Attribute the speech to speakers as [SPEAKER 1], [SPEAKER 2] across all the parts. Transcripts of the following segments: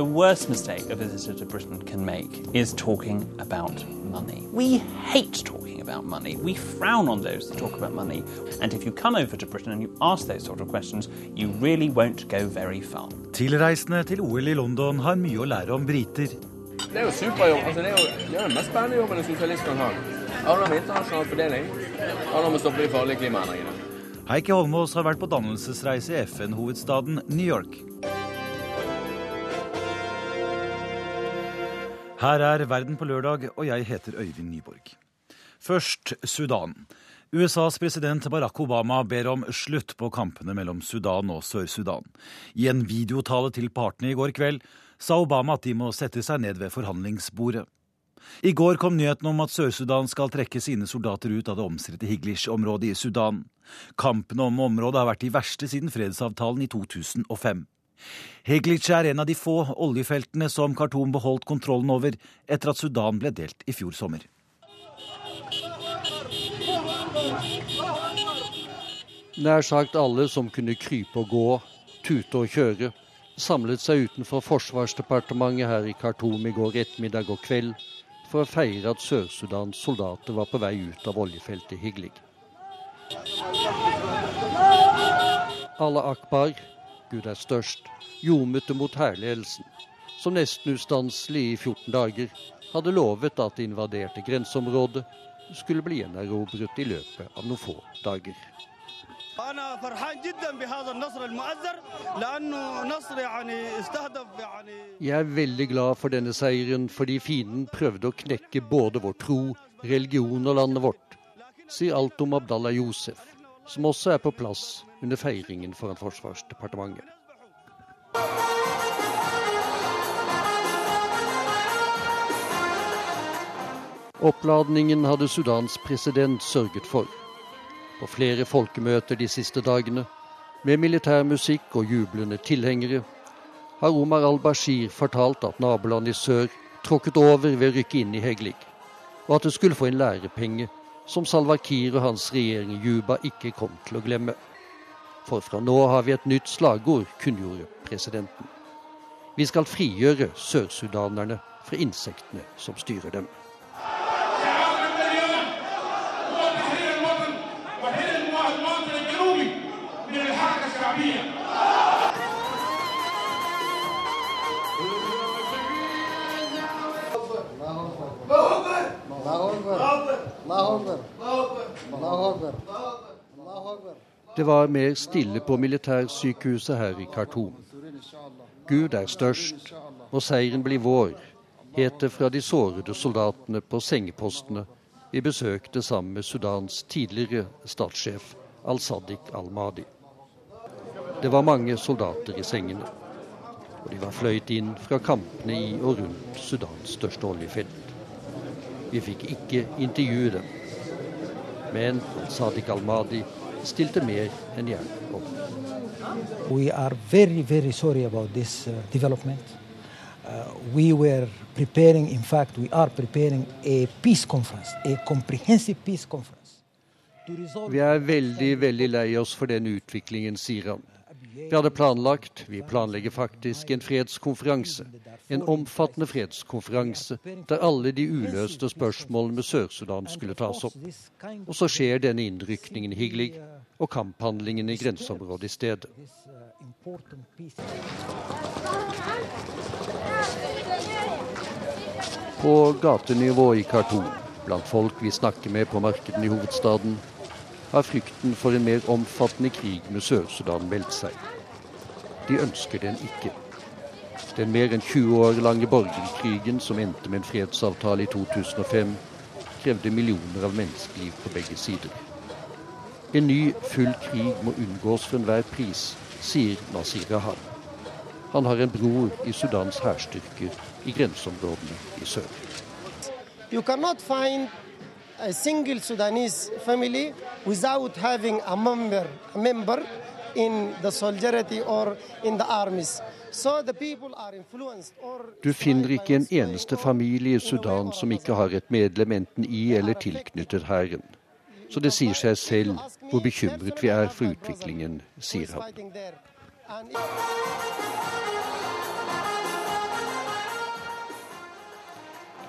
[SPEAKER 1] The worst mistake a visitor to Britain can make is talking about money. We hate talking about money. We frown on those that talk about money. And if you come over to Britain and you ask those sort of questions, you really won't go very far.
[SPEAKER 2] Tilreisende til OL i London har mye å lære om briter.
[SPEAKER 3] Det er jo superjobb. Altså, det, er jo, det er den mest spennende jobben en sosialist kan ha. Handler om internasjonal fordeling. Det handler om å stoppe de farlige klimaendringene.
[SPEAKER 2] Heikki Holmås har vært på dannelsesreise i FN-hovedstaden New York. Her er Verden på lørdag, og jeg heter Øyvind Nyborg. Først Sudan. USAs president Barack Obama ber om slutt på kampene mellom Sudan og Sør-Sudan. I en videotale til partene i går kveld sa Obama at de må sette seg ned ved forhandlingsbordet. I går kom nyheten om at Sør-Sudan skal trekke sine soldater ut av det omstridte Higlish-området i Sudan. Kampene om området har vært de verste siden fredsavtalen i 2005. Heglic er en av de få oljefeltene som Khartoum beholdt kontrollen over etter at Sudan ble delt i fjor sommer.
[SPEAKER 4] Nær sagt alle som kunne krype og gå, tute og kjøre, samlet seg utenfor Forsvarsdepartementet her i Khartoum i går ettermiddag og kveld for å feire at Sør-Sudans soldater var på vei ut av oljefeltet Higlig. Allah akbar, Gud er størst, ljomet mot hærledelsen, som nesten ustanselig i 14 dager hadde lovet at det invaderte grenseområdet skulle bli gjenerobret i løpet av noen få dager. Jeg er veldig glad for denne seieren fordi fienden prøvde å knekke både vår tro, religion og landet vårt, sier Altom Abdallah Josef, som også er på plass under feiringen foran Forsvarsdepartementet. Oppladningen hadde Sudans president sørget for. På flere folkemøter de siste dagene, med militærmusikk og jublende tilhengere, har Omar al-Bashir fortalt at naboland i sør tråkket over ved å rykke inn i Heglig, og at det skulle få en lærepenge som Salwa Kiir og hans regjering i Juba ikke kom til å glemme. For fra nå har vi et nytt slagord, kunngjorde presidenten. Vi skal frigjøre sørsudanerne fra insektene som styrer dem. Det var mer stille på militærsykehuset her i Khartoum. Gud er størst, og seieren blir vår, het det fra de sårede soldatene på sengepostene vi besøkte sammen med Sudans tidligere statssjef al-Sadiq al-Mahdi. Det var mange soldater i sengene, og de var fløyet inn fra kampene i og rundt Sudans største oljefelt. Vi fikk ikke intervjue dem, men al-Sadiq al-Mahdi stilte mer enn gjerne opp.
[SPEAKER 5] We are very, very sorry about this uh, development. Uh, we were preparing, in fact, we are preparing a peace conference, a comprehensive peace conference.
[SPEAKER 4] Vi er veldig, veldig lei oss for den utviklingen, sier han. Vi hadde planlagt, vi planlegger faktisk, en fredskonferanse. En omfattende fredskonferanse der alle de uløste spørsmålene med Sør-Sudan skulle tas opp. Og så skjer denne innrykningen hyggelig, og kamphandlingene i grenseområdet i stedet. På gatenivå i Khartoum, blant folk vi snakker med på markedene i hovedstaden, har frykten for en mer omfattende krig med Sør-Sudan meldt seg. De ønsker den ikke. Den mer enn 20 år lange borgerkrigen som endte med en fredsavtale i 2005, krevde millioner av menneskeliv på begge sider. En ny, full krig må unngås for enhver pris, sier Nasir Rahab. Han har en bror i Sudans hærstyrker i grenseområdene i sør.
[SPEAKER 6] You cannot find a single Sudanese family without having a member, a member in the solidarity or in the armies. So the people are influenced or
[SPEAKER 4] Du finner ikke en eneste familie i Sudan som ikke har et medlem enten i eller tilknyttet hæren. Så det sier seg selv hvor bekymret vi er for utviklingen, sier han.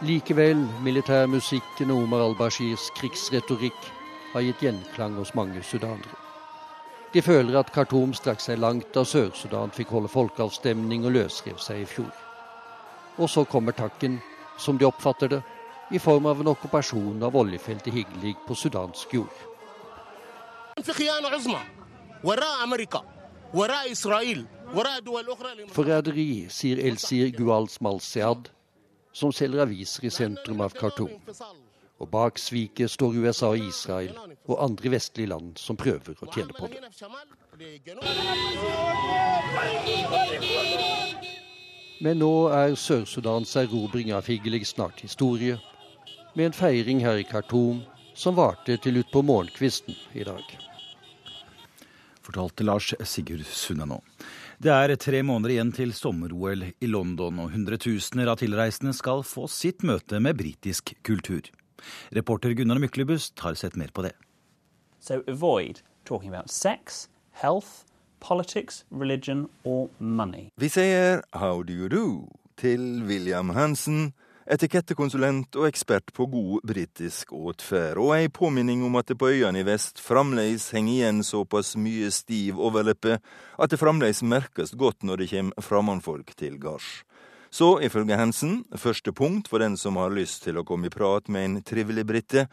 [SPEAKER 4] Likevel, militærmusikken og Omar al-Bashirs krigsretorikk har gitt gjenklang hos mange sudanere. De føler at Khartoum strakk seg langt da Sør-Sudan fikk holde folkeavstemning og løsrev seg i fjor. Og så kommer takken, som de oppfatter det, i form av en okkupasjon av oljefeltet Higlig på sudansk jord. Forræderi, sier Elsir Guals Malsead, som selger aviser i sentrum av Khartoum. Og bak sviket står USA og Israel og andre vestlige land som prøver å tjene på det. Men nå er Sør-Sudans erobring av Higelig snart historie, med en feiring her i Khartoum som varte til utpå morgenkvisten i dag.
[SPEAKER 2] Fortalte Lars Sigurd Sunde nå. Det er tre måneder igjen til sommer-OL i London, og hundretusener av tilreisende skal få sitt møte med britisk kultur. Reporter Gunnar Myklebust har sett mer på det.
[SPEAKER 1] So avoid talking about sex, health, politics, religion or money.
[SPEAKER 7] Vi sier how do you do til William Hansen, etikettekonsulent og ekspert på god britisk åtferd, og ei påminning om at det på øyene i vest fremdeles henger igjen såpass mye stiv overleppe at det fremdeles merkes godt når det kommer fremmedfolk til gards. Så, ifølge Hansen, første punkt for den som har lyst til å komme i prat med en trivelig brite,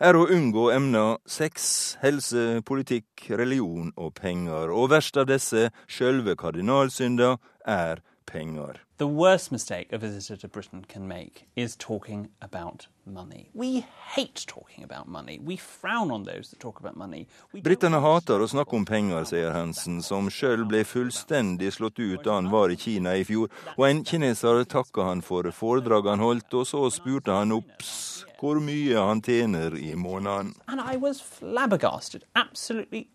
[SPEAKER 7] er å unngå emna sex, helse, politikk, religion og penger, og verst av disse, sjølve kardinalsynda, er penger.
[SPEAKER 1] The worst mistake a visitor to Britain can make is talking about money. We hate talking about money. We frown on those that talk about money.
[SPEAKER 7] Britene hater å snakke om penger, sier Hansen, som sjøl ble fullstendig slått ut da han var i Kina i fjor, og en kineser takka han for foredraget han holdt, og så spurte han opps hvor mye han tjener i måneden.
[SPEAKER 1] And I was flabbergasted, absolutely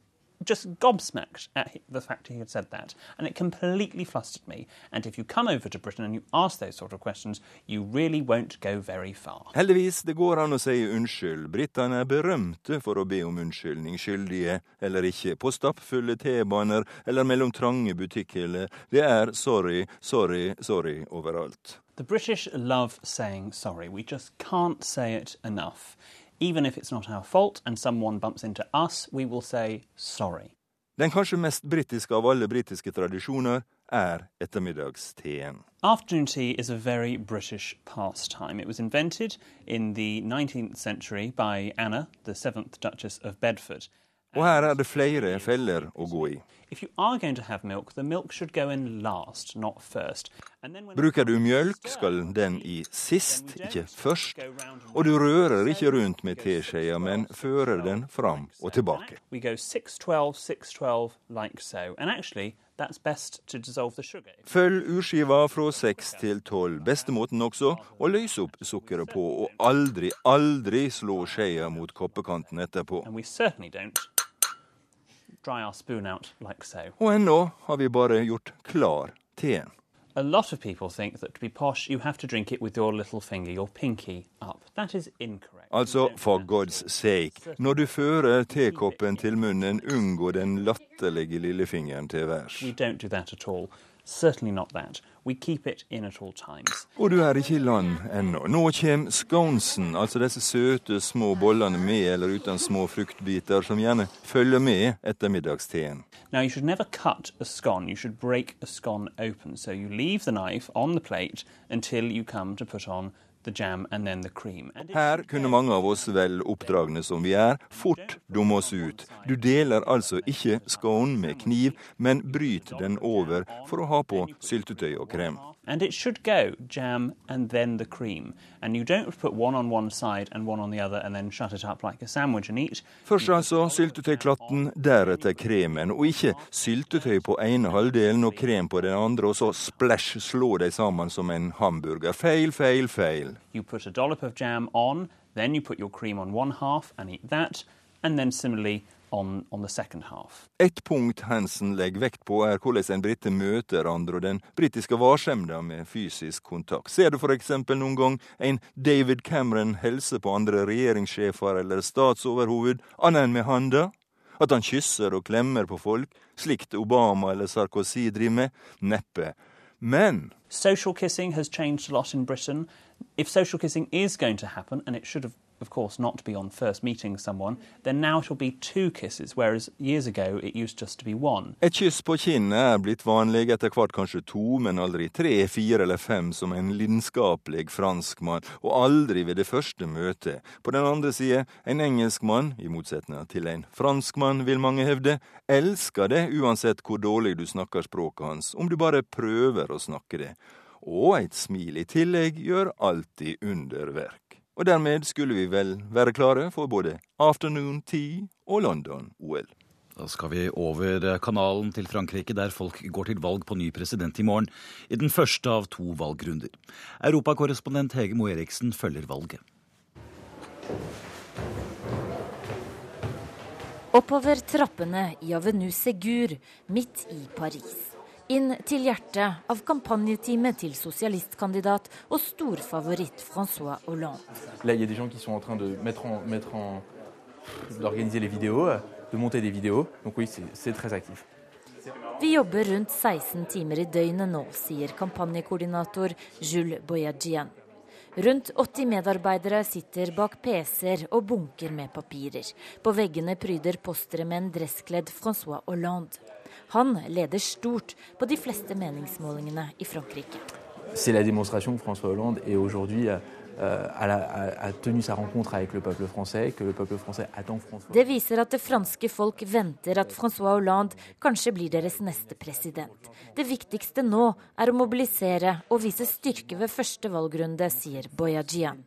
[SPEAKER 1] just gobsmacked at the fact he had said that, and it completely flustered me. And if you come over to Britain and you ask those sort of questions, you really won't go very far.
[SPEAKER 7] Heldigvis, det går an å si unnskyld. Britene er berømte for å be om unnskyldning, skyldige eller ikke, på stappfulle T-baner eller mellom trange butikkhyller. Det er sorry, sorry, sorry overalt.
[SPEAKER 1] The British love saying sorry. We just can't say it enough. Even if it's not our fault and someone bumps into us, we will say sorry.
[SPEAKER 7] Den kanskje mest britiske av alle britiske tradisjoner er ettermiddagsteen.
[SPEAKER 1] Afternoon tea is a very British pastime. It was invented in the 19th century by Anna, the 7th Duchess of Bedford.
[SPEAKER 7] Og her er det flere feller å gå i.
[SPEAKER 1] Milk, last,
[SPEAKER 7] Bruker du mjølk, skal den i sist, ikke først. Og du rører ikke rundt med teskjea, men fører den fram og tilbake.
[SPEAKER 1] we go 612, 612, like so. Actually, that's best to dissolve the sugar.
[SPEAKER 7] Følg urskiva fra seks til tolv. Beste måten også å løse opp sukkeret på, og aldri, aldri slå skjea mot koppekanten etterpå.
[SPEAKER 1] And we certainly don't dry our spoon out like so.
[SPEAKER 7] Og ennå har vi bare gjort klar teen.
[SPEAKER 1] A lot of people think that to be posh, you have to drink it with your little finger, your pinky up. That is incorrect.
[SPEAKER 7] Altså, for God's sake, når du fører tekoppen til munnen, unngå den latterlige lillefingeren til værs.
[SPEAKER 1] We don't do that at all. Certainly not that. We keep it in at all times.
[SPEAKER 7] Og du er ikke i land ennå. Nå kommer sconesen, altså disse søte små bollene med eller uten små fruktbiter som gjerne følger med ettermiddagsteen.
[SPEAKER 1] Now, you should never cut a scone. You should break a scone open. So you leave the knife on the plate until you come to put on
[SPEAKER 7] Her kunne mange av oss, vel oppdragne som vi er, fort dumme oss ut. Du deler altså ikke scone med kniv, men bryt den over for å ha på syltetøy og krem.
[SPEAKER 1] And it should go jam and then the cream. And you don't put one on one side and one on the other and then shut it up like a sandwich and eat.
[SPEAKER 7] Først altså syltetøyklatten, deretter kremen, og ikke syltetøy på ene halvdelen og krem på den andre, og så splash slå de sammen som en hamburger. Feil, feil, feil.
[SPEAKER 1] You put a dollop of jam on, then you put your cream on one half and eat that, and then similarly on, on the second half.
[SPEAKER 7] Et punkt Hansen legger vekt på, er hvordan en brite møter andre og den britiske varsemda med fysisk kontakt. Ser du eksempel noen gang en David Cameron helse på andre regjeringssjefer eller statsoverhoved, annet enn med handa? At han kysser og klemmer på folk, slikt Obama eller Sarkozy driver med? Neppe. Men
[SPEAKER 1] Social kissing has changed a lot in Britain. If social kissing is going to happen, and it should have, of course, not be on first meeting someone, then now it'll be two kisses, whereas years ago it used just to be one.
[SPEAKER 7] et kyss på kinnet er blitt vanlig, etter hvert kanskje to, men aldri tre, fire eller fem som en lidenskapelig franskmann, og aldri ved det første møtet. På den andre side, en engelskmann, i motsetning til en franskmann, vil mange hevde, elsker det uansett hvor dårlig du snakker språket hans, om du bare prøver å snakke det. Og et smil i tillegg gjør alltid underverk. Og dermed skulle vi vel være klare for både afternoon tea og London-OL.
[SPEAKER 2] Da skal vi over kanalen til Frankrike, der folk går til valg på ny president i morgen. I den første av to valgrunder. Europakorrespondent Hege Moe Eriksen følger valget.
[SPEAKER 8] Oppover trappene i Avenue Segur midt i Paris. Inn til hjertet av kampanjeteamet til sosialistkandidat og storfavoritt Francois Hollande.
[SPEAKER 9] Là, il y a des gens qui sont en train de mettre en, mettre en, d'organiser les vidéos, de monter des vidéos. Donc oui, c'est- c'est très actif.
[SPEAKER 8] Vi jobber rundt 16 timer i døgnet nå, sier kampanjekoordinator Jules Boyajian. Rundt 80 medarbeidere sitter bak PC-er og bunker med papirer. På veggene pryder postere med en dresskledd Francois Hollande. Han leder stort på de fleste meningsmålingene i Frankrike.
[SPEAKER 9] C'est la démonstration que François Hollande est aujourd'hui à a, a tenu sa rencontre avec le peuple français, que le peuple français attend François.
[SPEAKER 8] Det viser at det franske folk venter at Francois Hollande kanskje blir deres neste president. Det viktigste nå er å mobilisere og vise styrke ved første valgrunde, sier Boyajian.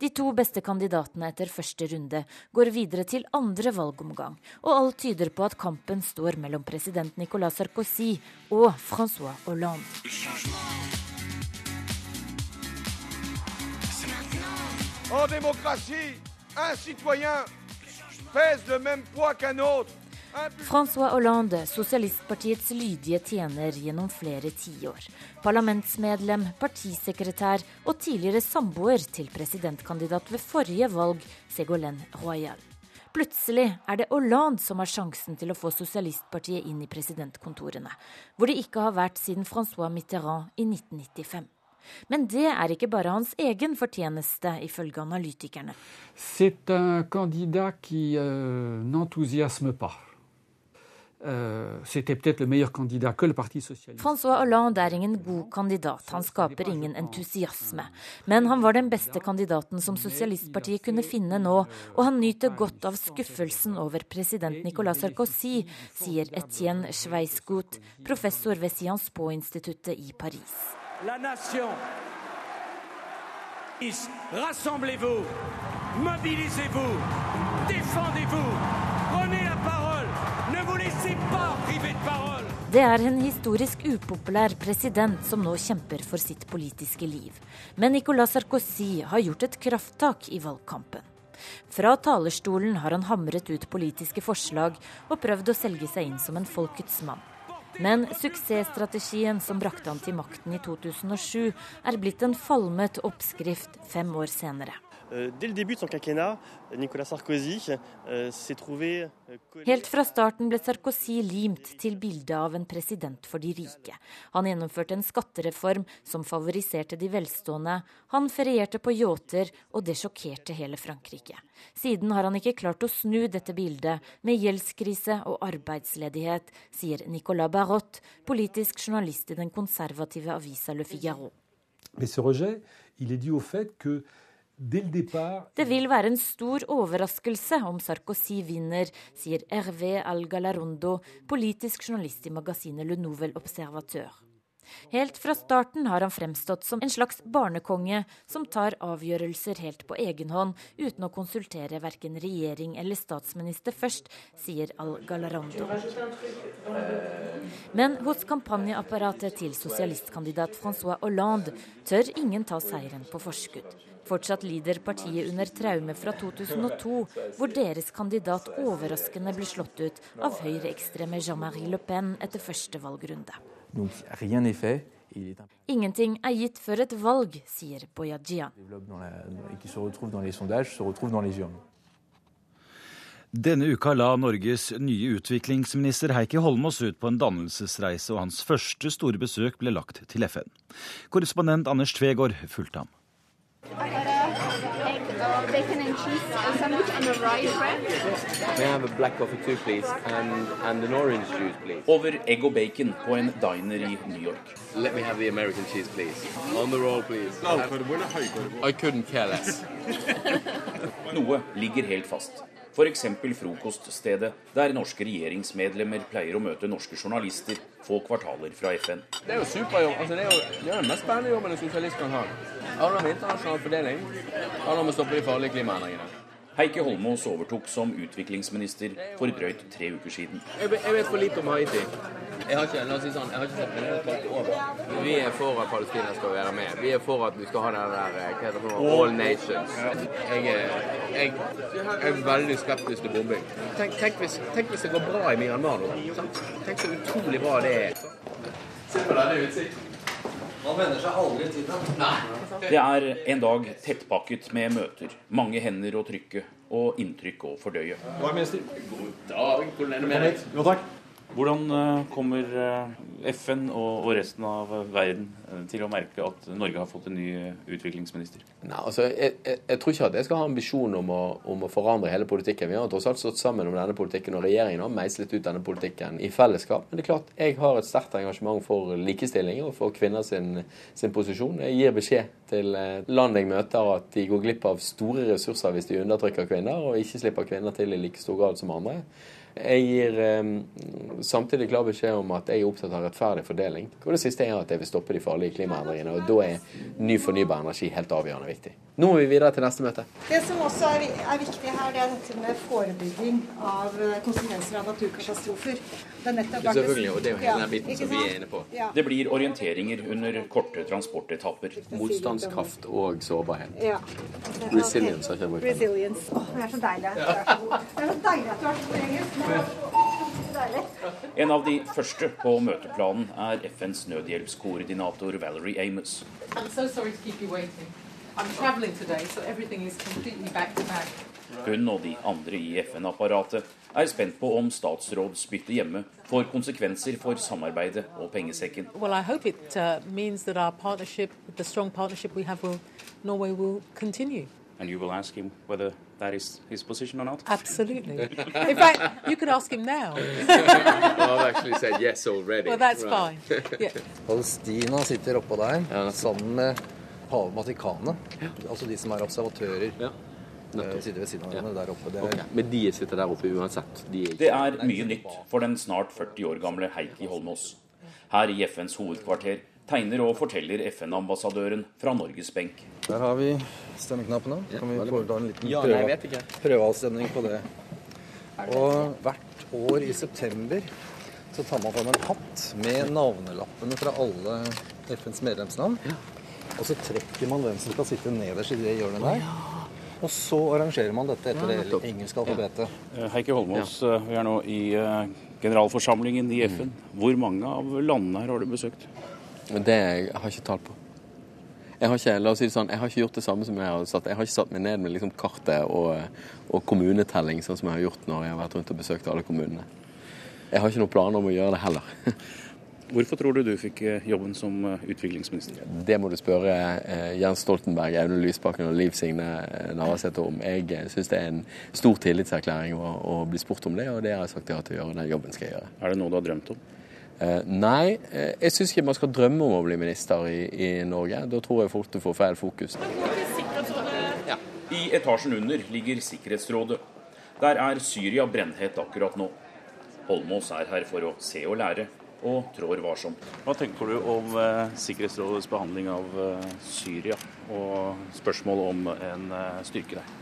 [SPEAKER 8] De to beste kandidatene etter første runde går videre til andre valgomgang, og alt tyder på at kampen står mellom president Nicolas Sarkozy og Francois Hollande.
[SPEAKER 10] En démocratie, un citoyen pèse le même poids qu'un autre.
[SPEAKER 8] Francois Hollande, sosialistpartiets lydige tjener gjennom flere tiår. Parlamentsmedlem, partisekretær og tidligere samboer til presidentkandidat ved forrige valg, Ségolène Royal. Plutselig er det Hollande som har sjansen til å få sosialistpartiet inn i presidentkontorene, hvor de ikke har vært siden Francois Mitterrand i 1995. Men det er ikke bare hans egen fortjeneste, ifølge analytikerne.
[SPEAKER 11] C'est un candidat qui euh,
[SPEAKER 8] Francois Hollande er ingen god kandidat, han skaper ingen entusiasme. Men han var den beste kandidaten som Sosialistpartiet kunne finne nå, og han nyter godt av skuffelsen over president Nicolas Sarkozy, sier Etienne Schweisgut, professor ved Sciences Po-instituttet i Paris.
[SPEAKER 12] La nation. Rassemblez-vous, mobilisez-vous, défendez-vous,
[SPEAKER 8] Det er en historisk upopulær president som nå kjemper for sitt politiske liv. Men Nicolas Sarkozy har gjort et krafttak i valgkampen. Fra talerstolen har han hamret ut politiske forslag og prøvd å selge seg inn som en folkets mann. Men suksessstrategien som brakte han til makten i 2007, er blitt en falmet oppskrift fem år senere.
[SPEAKER 13] Euh, Dès le début de son quinquennat, Nicolas Sarkozy euh, s'est trouvé euh,
[SPEAKER 8] Helt fra starten ble Sarkozy limt til bildet av en president for de rike. Han gjennomførte en skattereform som favoriserte de velstående. Han ferierte på yachter, og det sjokkerte hele Frankrike. Siden har han ikke klart å snu dette bildet, med gjeldskrise og arbeidsledighet, sier Nicolas Barrot, politisk journalist i den konservative avisa Le Figaro.
[SPEAKER 14] Mais ce rejet, il est dû au fait que
[SPEAKER 8] Det vil være en stor overraskelse om Sarkozy vinner, sier Hervé Al-Galarondo, politisk journalist i magasinet Le Nouvel Observateur. Helt fra starten har han fremstått som en slags barnekonge som tar avgjørelser helt på egen hånd, uten å konsultere verken regjering eller statsminister først, sier Al-Galarando. Men hos kampanjeapparatet til sosialistkandidat Francois Hollande tør ingen ta seieren på forskudd. Fortsatt lider partiet under traume fra 2002, hvor deres kandidat overraskende ble slått ut av høyreekstreme Jean-Marie Le Pen etter første valgrunde.
[SPEAKER 9] Donc rien n'est fait. et Il est un
[SPEAKER 8] Ingenting er gitt før et valg, sier Boyajian.
[SPEAKER 9] développe dans la, et qui se retrouve dans les sondages, se retrouve dans les urnes.
[SPEAKER 2] Denne uka la Norges nye utviklingsminister Heikki Holmås ut på en dannelsesreise, og hans første store besøk ble lagt til FN. Korrespondent Anders Tvegård fulgte ham.
[SPEAKER 15] Bacon and cheese sandwich and a rye bread.
[SPEAKER 3] May I have a black coffee too, please, and, and an orange juice, please?
[SPEAKER 16] Over egg og bacon på en diner i New York.
[SPEAKER 3] Let me have the American cheese, please. On the roll, please. I couldn't care less.
[SPEAKER 16] Noe ligger helt fast. F.eks. frokoststedet der norske regjeringsmedlemmer pleier å møte norske journalister få kvartaler fra FN.
[SPEAKER 3] Det er jo superjobb. Altså, det, er jo, det den mest spennende jobben en sosialist kan ha. Handler om internasjonal fordeling. Handler om å stoppe de farlige klimaendringene.
[SPEAKER 16] Heikki Holmås overtok som utviklingsminister for drøyt tre uker siden.
[SPEAKER 3] Jeg, vet- jeg vet for lite om Haiti. Jeg har ikke, la oss si sånn, jeg har ikke sett meg over. Vi er for at Palestina skal være med. Vi er for at vi skal ha den der eh, hva heter det. All Nations. Jeg er, jeg, jeg er veldig skeptisk til bombing. Tenk, tenk, hvis, tenk hvis det går bra i Myanmar nå. Tenk så utrolig bra det er. Se på denne utsikten. Man venner seg aldri til det.
[SPEAKER 16] Det er en dag tettpakket med møter, mange hender å trykke og inntrykk å fordøye.
[SPEAKER 3] God dag, hvordan God dag. God deg?
[SPEAKER 16] Jo, takk. Hvordan eh, kommer eh, FN og, resten av eh, verden til å merke at Norge har fått en ny utviklingsminister?
[SPEAKER 3] Nei, altså, jeg, jeg, jeg tror ikke at jeg skal ha ambisjon om å, om å forandre hele politikken. Vi har tross alt stått sammen om denne politikken, og regjeringen har meislet ut denne politikken i fellesskap. Men det er klart, jeg har et sterkt engasjement for likestilling og for kvinner sin, sin posisjon. Jeg gir beskjed til land jeg møter at de går glipp av store ressurser hvis de undertrykker kvinner, og ikke slipper kvinner til i like stor grad som andre. Jeg gir eh, samtidig klar beskjed om at jeg er opptatt av rettferdig fordeling. Og det siste er at jeg vil stoppe de farlige klimaendringene. Og da er ny fornybar energi helt avgjørende viktig. Nå må vi videre til neste møte.
[SPEAKER 17] Det som også er, er viktig her, det er dette med forebygging av eh, konsekvenser av naturkatastrofer. Det er nettopp
[SPEAKER 3] Selvfølgelig, og det er jo hele den biten som vi er inne på.
[SPEAKER 17] Ja.
[SPEAKER 16] Det blir orienteringer under korte transportetapper.
[SPEAKER 3] Motstandskraft og sårbarhet.
[SPEAKER 17] Ja.
[SPEAKER 3] Resilience har jeg.
[SPEAKER 17] Resilience. Åh, det er så deilig. Det er så deilig at du har vært på engelsk. Det så deilig.
[SPEAKER 16] En av de første på møteplanen er FNs nødhjelpskoordinator Valerie Amos.
[SPEAKER 18] I'm so sorry to keep you waiting. I'm traveling today, so everything is completely back back.
[SPEAKER 16] Hun og de andre i FN-apparatet er spent på om statsrådsbyttet hjemme får konsekvenser for samarbeidet og pengesekken.
[SPEAKER 18] Well, I hope it uh, means that our partnership, the strong partnership we have with Norway, will continue.
[SPEAKER 16] And you will ask him whether that is his position or not?
[SPEAKER 18] Absolutely. In fact, you could ask him now.
[SPEAKER 3] I've actually said yes already.
[SPEAKER 18] Well, that's
[SPEAKER 3] Right.
[SPEAKER 18] fine. Yeah.
[SPEAKER 19] Palestina sitter oppå der sammen med Vatikanet. Altså de som er observatører. Ja. sitter ved siden av hverandre der oppe. Det er,
[SPEAKER 3] Okay. Men de sitter der oppe uansett. De er
[SPEAKER 16] Det er mye nytt for den snart 40 år gamle Heikki Holmås. Her i FNs hovedkvarter tegner og forteller FN-ambassadøren fra Norges benk.
[SPEAKER 19] Der har vi stemmeknappene. Kan vi foreta en liten
[SPEAKER 3] Ja,
[SPEAKER 19] prøve, prøveavstemning på det. Og hvert år i september så tar man fram en hatt med navnelappene fra alle FNs medlemsland. Og så trekker man hvem som skal sitte nederst i det hjørnet der. Og så arrangerer man dette etter
[SPEAKER 16] Ja,
[SPEAKER 19] det engelske alfabetet.
[SPEAKER 16] Eh, Heikki Holmås, eh, vi er nå i eh, generalforsamlingen i FN. Hvor mange av landene her har du besøkt?
[SPEAKER 3] Det jeg har ikke tall på. Jeg har ikke, la oss si det sånn, jeg har ikke gjort det samme som jeg har satt. Jeg har ikke satt meg ned med liksom kartet og, og kommunetelling, sånn som jeg har gjort når jeg har vært rundt og besøkt alle kommunene. Jeg har ikke noen planer om å gjøre det heller.
[SPEAKER 16] Hvorfor tror du du fikk eh, jobben som eh, utviklingsminister?
[SPEAKER 3] Det må du spørre eh, Jens Stoltenberg, Audun Lysbakken og Liv Signe Navarsete om. Jeg syns det er en stor tillitserklæring å, å bli spurt om det, og det har jeg sagt ja til å gjøre. Den jobben skal jeg gjøre.
[SPEAKER 16] Er det noe du har drømt om?
[SPEAKER 3] Eh, nei, jeg syns ikke man skal drømme om å bli minister i, i Norge. Da tror jeg fort du får feil fokus.
[SPEAKER 16] I etasjen under ligger Sikkerhetsrådet. Der er Syria brennhet akkurat nå. Holmås er her for å se og lære, og trår varsomt. Hva tenker du om eh, Sikkerhetsrådets behandling av eh, Syria og spørsmålet om en eh, styrke der?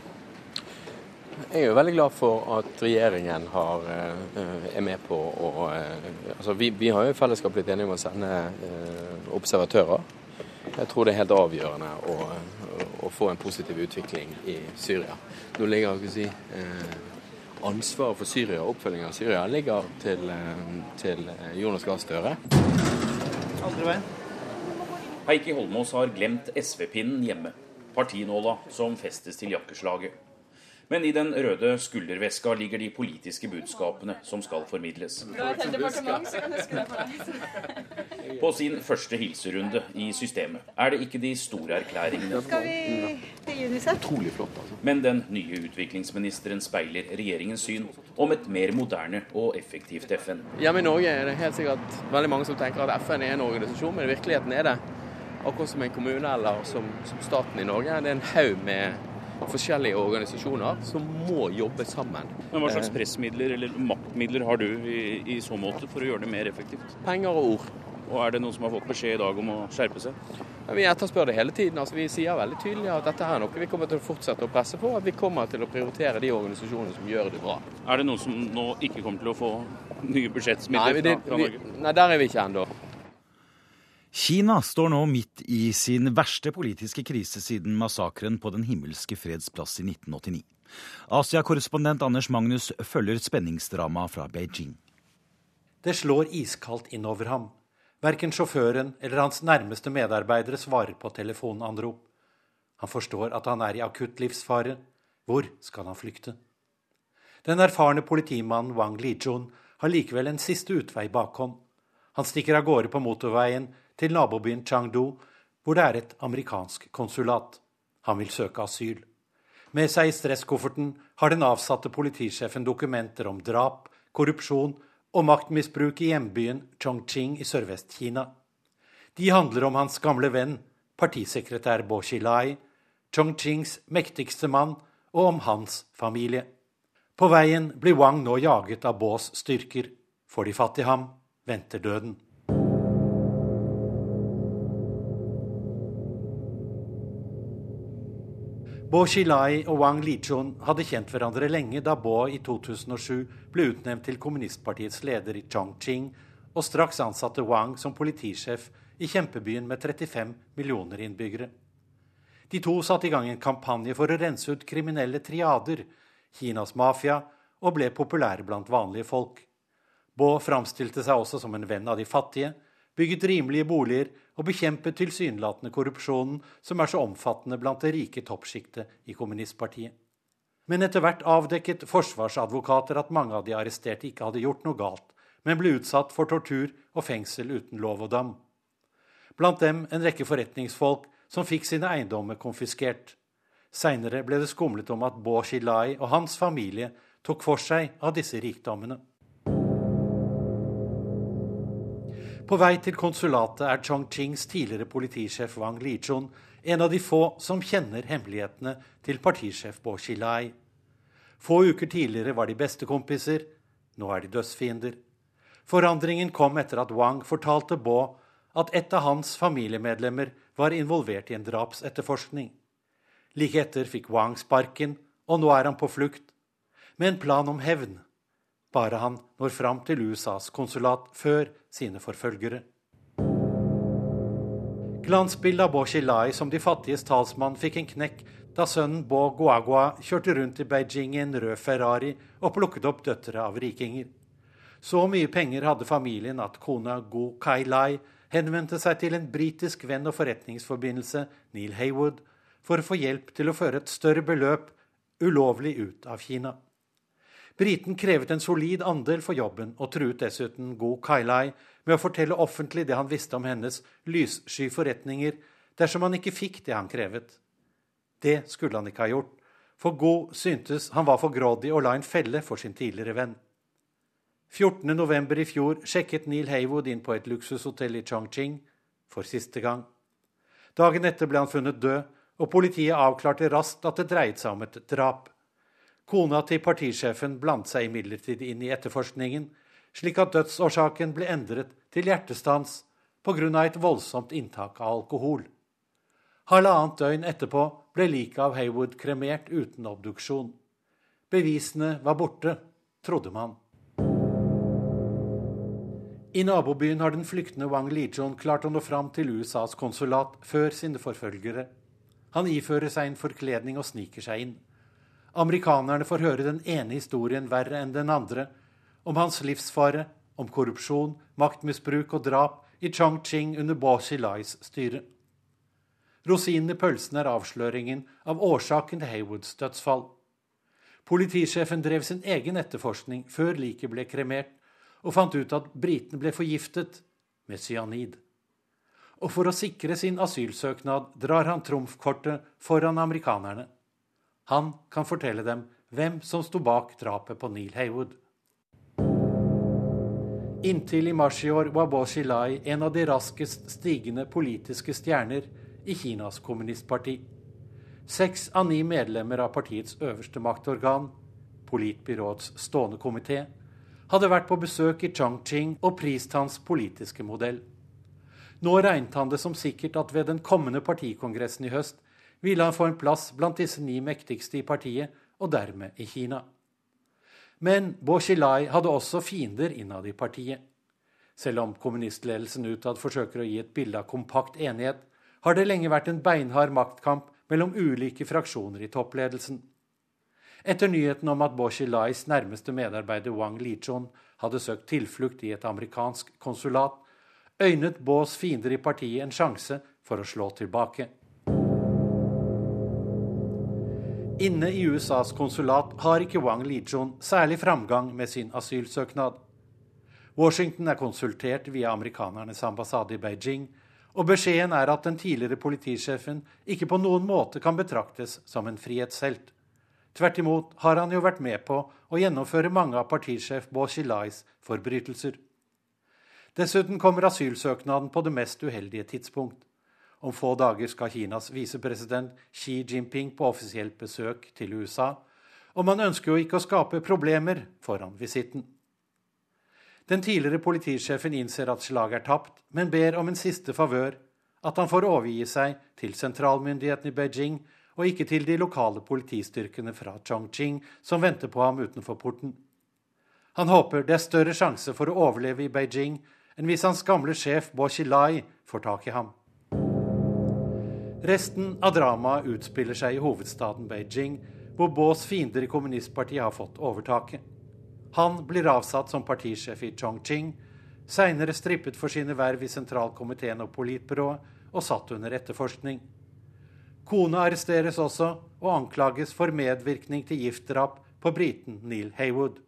[SPEAKER 3] Jeg er jo veldig glad for at regjeringen har, er med på å altså vi, vi har jo i fellesskap blitt enige om å sende eh, observatører. Jeg tror det er helt avgjørende å, å få en positiv utvikling i Syria. Nå ligger si, eh, ansvaret for Syria og oppfølgingen av Syria ligger til, eh, til Jonas Gahr Støre.
[SPEAKER 16] Andre veien. Heikki Holmås har glemt SV-pinnen hjemme. Partinåla som festes til jakkeslaget. Men i den røde skulderveska ligger de politiske budskapene som skal formidles. På sin første hilserunde i systemet er det ikke de store erklæringene. Altså. Men den nye utviklingsministeren speiler regjeringens syn om et mer moderne og effektivt FN.
[SPEAKER 3] Hjemme i Norge er det helt sikkert veldig mange som tenker at FN er en organisasjon, men i virkeligheten er det akkurat som en kommune eller som, som staten i Norge. Det er en haug med forskjellige organisasjoner som må jobbe sammen.
[SPEAKER 16] Men Hva slags pressmidler eller maktmidler har du i, i så måte for å gjøre det mer effektivt?
[SPEAKER 3] Penger og ord.
[SPEAKER 16] Og Er det noen som har fått beskjed i dag om å skjerpe seg?
[SPEAKER 3] Ja, vi etterspør det hele tiden. Altså, vi sier veldig tydelig at dette er noe vi kommer til å fortsette å presse på. At vi kommer til å prioritere de organisasjonene som gjør det bra.
[SPEAKER 16] Er det noen som nå ikke kommer til å få nye budsjettmidler
[SPEAKER 3] nei,
[SPEAKER 16] fra, fra Norge?
[SPEAKER 3] Nei, der er vi ikke ennå.
[SPEAKER 2] Kina står nå midt i sin verste politiske krise siden massakren på Den himmelske freds plass i 1989. Asia-korrespondent Anders Magnus følger spenningsdramaet fra Beijing.
[SPEAKER 20] Det slår iskaldt innover ham. Verken sjåføren eller hans nærmeste medarbeidere svarer på telefonanrop. Han forstår at han er i akutt livsfare. Hvor skal han flykte? Den erfarne politimannen Wang Lijun har likevel en siste utvei bakhånd. Han stikker av gårde på motorveien til nabobyen Changdu, hvor det er et amerikansk konsulat. Han vil søke asyl. Med seg i stresskofferten har den avsatte politisjefen dokumenter om drap, korrupsjon og maktmisbruk i hjembyen Chongqing i Sørvest-Kina. De handler om hans gamle venn, partisekretær Bo Xilai, Chongqings mektigste mann, og om hans familie. På veien blir Wang nå jaget av Bos styrker. Får de fatt i ham, venter døden. Bo Xilai og Wang Lichun hadde kjent hverandre lenge da Bo i 2007 ble utnevnt til kommunistpartiets leder i Chongqing, og straks ansatte Wang som politisjef i kjempebyen med 35 millioner innbyggere. De to satte i gang en kampanje for å rense ut kriminelle triader, Kinas mafia, og ble populære blant vanlige folk. Bo framstilte seg også som en venn av de fattige, bygget rimelige boliger og bekjempe tilsynelatende korrupsjonen som er så omfattende blant det rike toppsjiktet i kommunistpartiet. Men etter hvert avdekket forsvarsadvokater at mange av de arresterte ikke hadde gjort noe galt, men ble utsatt for tortur og fengsel uten lov og dam. Blant dem en rekke forretningsfolk som fikk sine eiendommer konfiskert. Seinere ble det skumlet om at Bo Xilai og hans familie tok for seg av disse rikdommene. På vei til konsulatet er Chongqings tidligere politisjef Wang Lichun en av de få som kjenner hemmelighetene til partisjef Bo Xilai. Få uker tidligere var de bestekompiser, nå er de dødsfiender. Forandringen kom etter at Wang fortalte Bo at et av hans familiemedlemmer var involvert i en drapsetterforskning. Like etter fikk Wang sparken, og nå er han på flukt, med en plan om hevn bare han når fram til USAs konsulat før sine forfølgere. Glansbildet av Bo Xilai som de fattiges talsmann fikk en knekk da sønnen Bo Guagua kjørte rundt i Beijing i en rød Ferrari og plukket opp døtre av rikinger. Så mye penger hadde familien at kona Gu Kai-lai henvendte seg til en britisk venn og forretningsforbindelse, Neil Haywood, for å få hjelp til å føre et større beløp ulovlig ut av Kina. Briten krevet en solid andel for jobben, og truet dessuten god Kailai med å fortelle offentlig det han visste om hennes lyssky forretninger, dersom han ikke fikk det han krevet. Det skulle han ikke ha gjort, for Go syntes han var for grådig og la en felle for sin tidligere venn. 14.11. i fjor sjekket Neil Haywood inn på et luksushotell i Chongqing for siste gang. Dagen etter ble han funnet død, og politiet avklarte raskt at det dreide seg om et drap. Kona til partisjefen blandet seg imidlertid inn i etterforskningen, slik at dødsårsaken ble endret til hjertestans pga. et voldsomt inntak av alkohol. Halvannet døgn etterpå ble liket av Haywood kremert uten obduksjon. Bevisene var borte, trodde man. I nabobyen har den flyktende Wang Lijon klart å nå fram til USAs konsulat før sine forfølgere. Han ifører seg en forkledning og sniker seg inn. Amerikanerne får høre den ene historien verre enn den andre, om hans livsfare, om korrupsjon, maktmisbruk og drap i Chongqing under Bo Xilais styre. Rosinen i pølsen er avsløringen av årsaken til Haywoods dødsfall. Politisjefen drev sin egen etterforskning før liket ble kremert, og fant ut at britene ble forgiftet med cyanid. Og for å sikre sin asylsøknad drar han trumfkortet foran amerikanerne. Han kan fortelle dem hvem som sto bak drapet på Neil Haywood. Inntil i mars i år var Bo Xilai en av de raskest stigende politiske stjerner i Kinas kommunistparti. Seks av ni medlemmer av partiets øverste maktorgan, politbyråets stående komité, hadde vært på besøk i Chongqing og prist hans politiske modell. Nå regnet han det som sikkert at ved den kommende partikongressen i høst ville han få en plass blant disse ni mektigste i partiet, og dermed i Kina. Men Bo Xilai hadde også fiender innad i partiet. Selv om kommunistledelsen utad forsøker å gi et bilde av kompakt enighet, har det lenge vært en beinhard maktkamp mellom ulike fraksjoner i toppledelsen. Etter nyheten om at Bo Xilais nærmeste medarbeider Wang Lichun hadde søkt tilflukt i et amerikansk konsulat, øynet Bos fiender i partiet en sjanse for å slå tilbake. Inne i USAs konsulat har ikke Wang Lijun særlig framgang med sin asylsøknad. Washington er konsultert via amerikanernes ambassade i Beijing, og beskjeden er at den tidligere politisjefen ikke på noen måte kan betraktes som en frihetshelt. Tvert imot har han jo vært med på å gjennomføre mange av partisjef Bo Xilais forbrytelser. Dessuten kommer asylsøknaden på det mest uheldige tidspunkt. Om få dager skal Kinas visepresident Xi Jinping på offisielt besøk til USA, og man ønsker jo ikke å skape problemer foran visitten. Den tidligere politisjefen innser at slaget er tapt, men ber om en siste favør, at han får overgi seg til sentralmyndighetene i Beijing og ikke til de lokale politistyrkene fra Chongqing som venter på ham utenfor porten. Han håper det er større sjanse for å overleve i Beijing enn hvis hans gamle sjef Bo Xilai får tak i ham. Resten av dramaet utspiller seg i hovedstaden Beijing, hvor Baas fiender i kommunistpartiet har fått overtaket. Han blir avsatt som partisjef i Chongqing, seinere strippet for sine verv i sentralkomiteen og politbyrået og satt under etterforskning. Kona arresteres også og anklages for medvirkning til giftdrap på briten Neil Haywood.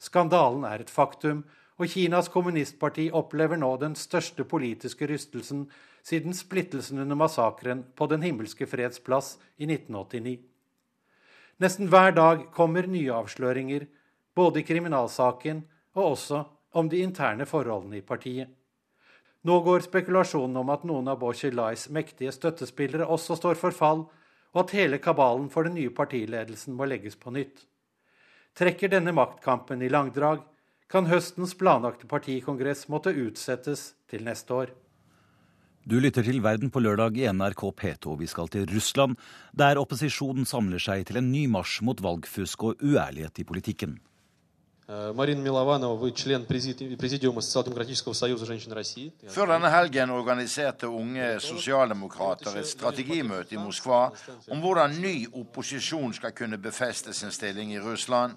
[SPEAKER 20] Skandalen er et faktum, og Kinas kommunistparti opplever nå den største politiske rystelsen siden splittelsen under massakren på Den himmelske freds plass i 1989. Nesten hver dag kommer nye avsløringer, både i kriminalsaken og også om de interne forholdene i partiet. Nå går spekulasjonen om at noen av Bochilais mektige støttespillere også står for fall, og at hele kabalen for den nye partiledelsen må legges på nytt. Trekker denne maktkampen i langdrag, kan høstens planlagte partikongress måtte utsettes til neste år.
[SPEAKER 2] Du lytter til Verden på lørdag i NRK P2. Vi skal til Russland, der opposisjonen samler seg til en ny marsj mot valgfusk og uærlighet i politikken.
[SPEAKER 21] Før denne helgen organiserte unge sosialdemokrater et strategimøte i Moskva om hvordan ny opposisjon skal kunne befeste sin stilling i Russland.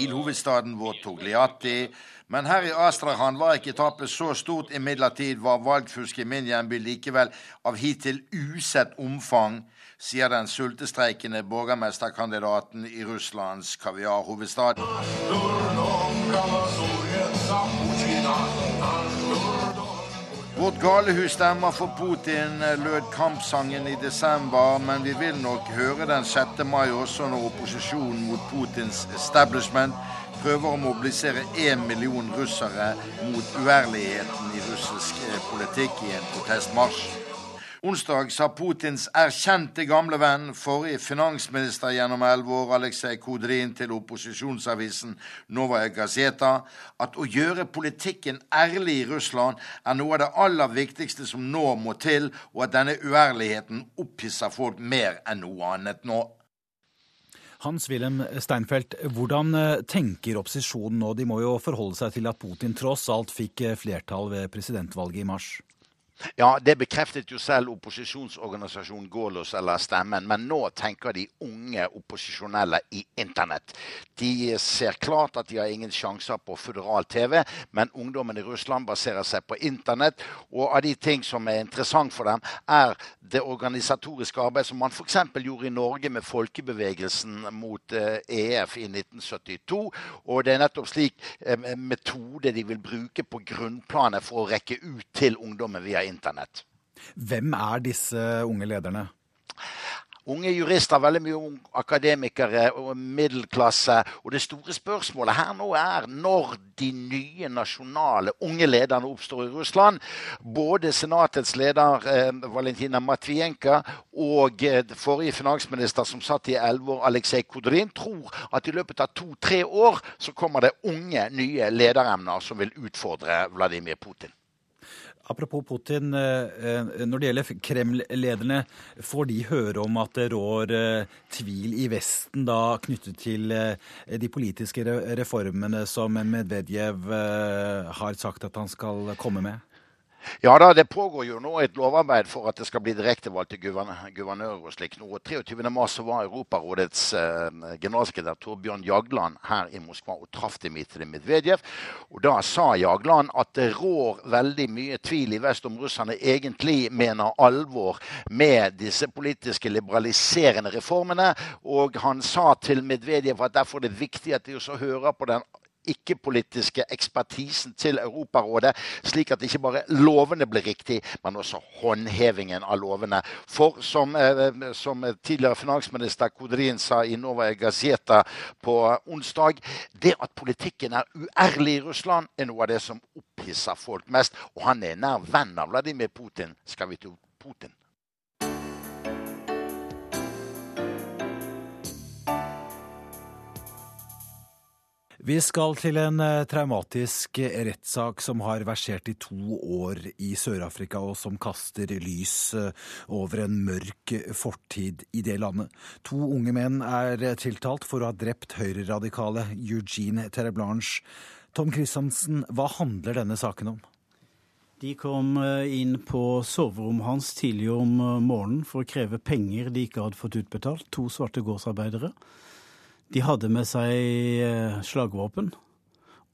[SPEAKER 21] bilhovedstaden vår Togliatti. Men her i Astrahan var ikke tapet så stort. Imidlertid var valgfusket i min hjemby likevel av hittil usett omfang, sier den sultestreikende borgermesterkandidaten i Russlands kaviarhovedstad. Vårt galehus stemmer for Putin, lød kampsangen i desember, men vi vil nok høre den 6. mai også når opposisjonen mot Putins establishment prøver å mobilisere én million russere mot uærligheten i russisk politikk i en protestmarsj. Onsdag sa Putins erkjente gamle venn, forrige finansminister gjennom elleve år, Aleksej Kodrin, til opposisjonsavisen Novaja Gazeta at å gjøre politikken ærlig i Russland er noe av det aller viktigste som nå må til, og at denne uærligheten opphisser folk mer enn noe annet nå.
[SPEAKER 2] Hans-Wilhelm Steinfeld, hvordan eh, tenker opposisjonen nå? De må jo forholde seg til at Putin tross alt fikk eh, flertall ved presidentvalget i mars?
[SPEAKER 21] Ja, det bekreftet jo selv opposisjonsorganisasjonen Gålos eller Stemmen. Men nå tenker de unge opposisjonelle i internett. De ser klart at de har ingen sjanser på føderal TV, men ungdommen i Russland baserer seg på internett. Og av de ting som er interessant for dem, er det organisatoriske arbeidet som man f.eks. gjorde i Norge med folkebevegelsen mot EF i 1972. Og det er nettopp slik metode de vil bruke på grunnplanet for å rekke ut til ungdommen via internett.
[SPEAKER 2] Hvem er disse unge lederne?
[SPEAKER 21] Unge jurister, veldig mye unge akademikere og middelklasse. Og det store spørsmålet her nå er når de nye nasjonale unge lederne oppstår i Russland. Både senatets leder eh, Valentina Matvienka og eh, forrige finansminister som satt i elleve år, Aleksej Kodrin, tror at i løpet av to-tre år så kommer det unge, nye lederemner som vil utfordre Vladimir Putin.
[SPEAKER 2] Apropos Putin, når det gjelder Kreml-lederne, får de høre om at det rår tvil i Vesten da knyttet til de politiske reformene som Medvedev har sagt at han skal komme med?
[SPEAKER 21] Ja da, det pågår jo nå et lovarbeid for at det skal bli direktevalg til guvernører og slik. Nå, 23. mars var Europarådets eh, generalsekretær Torbjørn Jagland her i Moskva og traff Dmitrij Medvedev. Og da sa Jagland at det rår veldig mye tvil i vest om russerne egentlig mener alvor med disse politiske liberaliserende reformene. Og han sa til Medvedev at derfor er det viktig at de også hører på den ikke-politiske ekspertisen til Europarådet, slik at ikke bare lovene blir riktig, men også håndhevingen av lovene. For som, eh, som tidligere finansminister Kodrin sa i Nova Gazeta på onsdag, det at politikken er uærlig i Russland, er noe av det som opphisser folk mest. Og han er nær venn av Vladimir Putin, skal vi tro Putin.
[SPEAKER 2] Vi skal til en traumatisk rettssak som har versert i to år i Sør-Afrika, og som kaster lys over en mørk fortid i det landet. To unge menn er tiltalt for å ha drept høyreradikale Eugene Terreblanche. Tom Christiansen, hva handler denne saken om?
[SPEAKER 22] De kom inn på soverommet hans tidlig om morgenen for å kreve penger de ikke hadde fått utbetalt. To svarte gårdsarbeidere. De hadde med seg slagvåpen,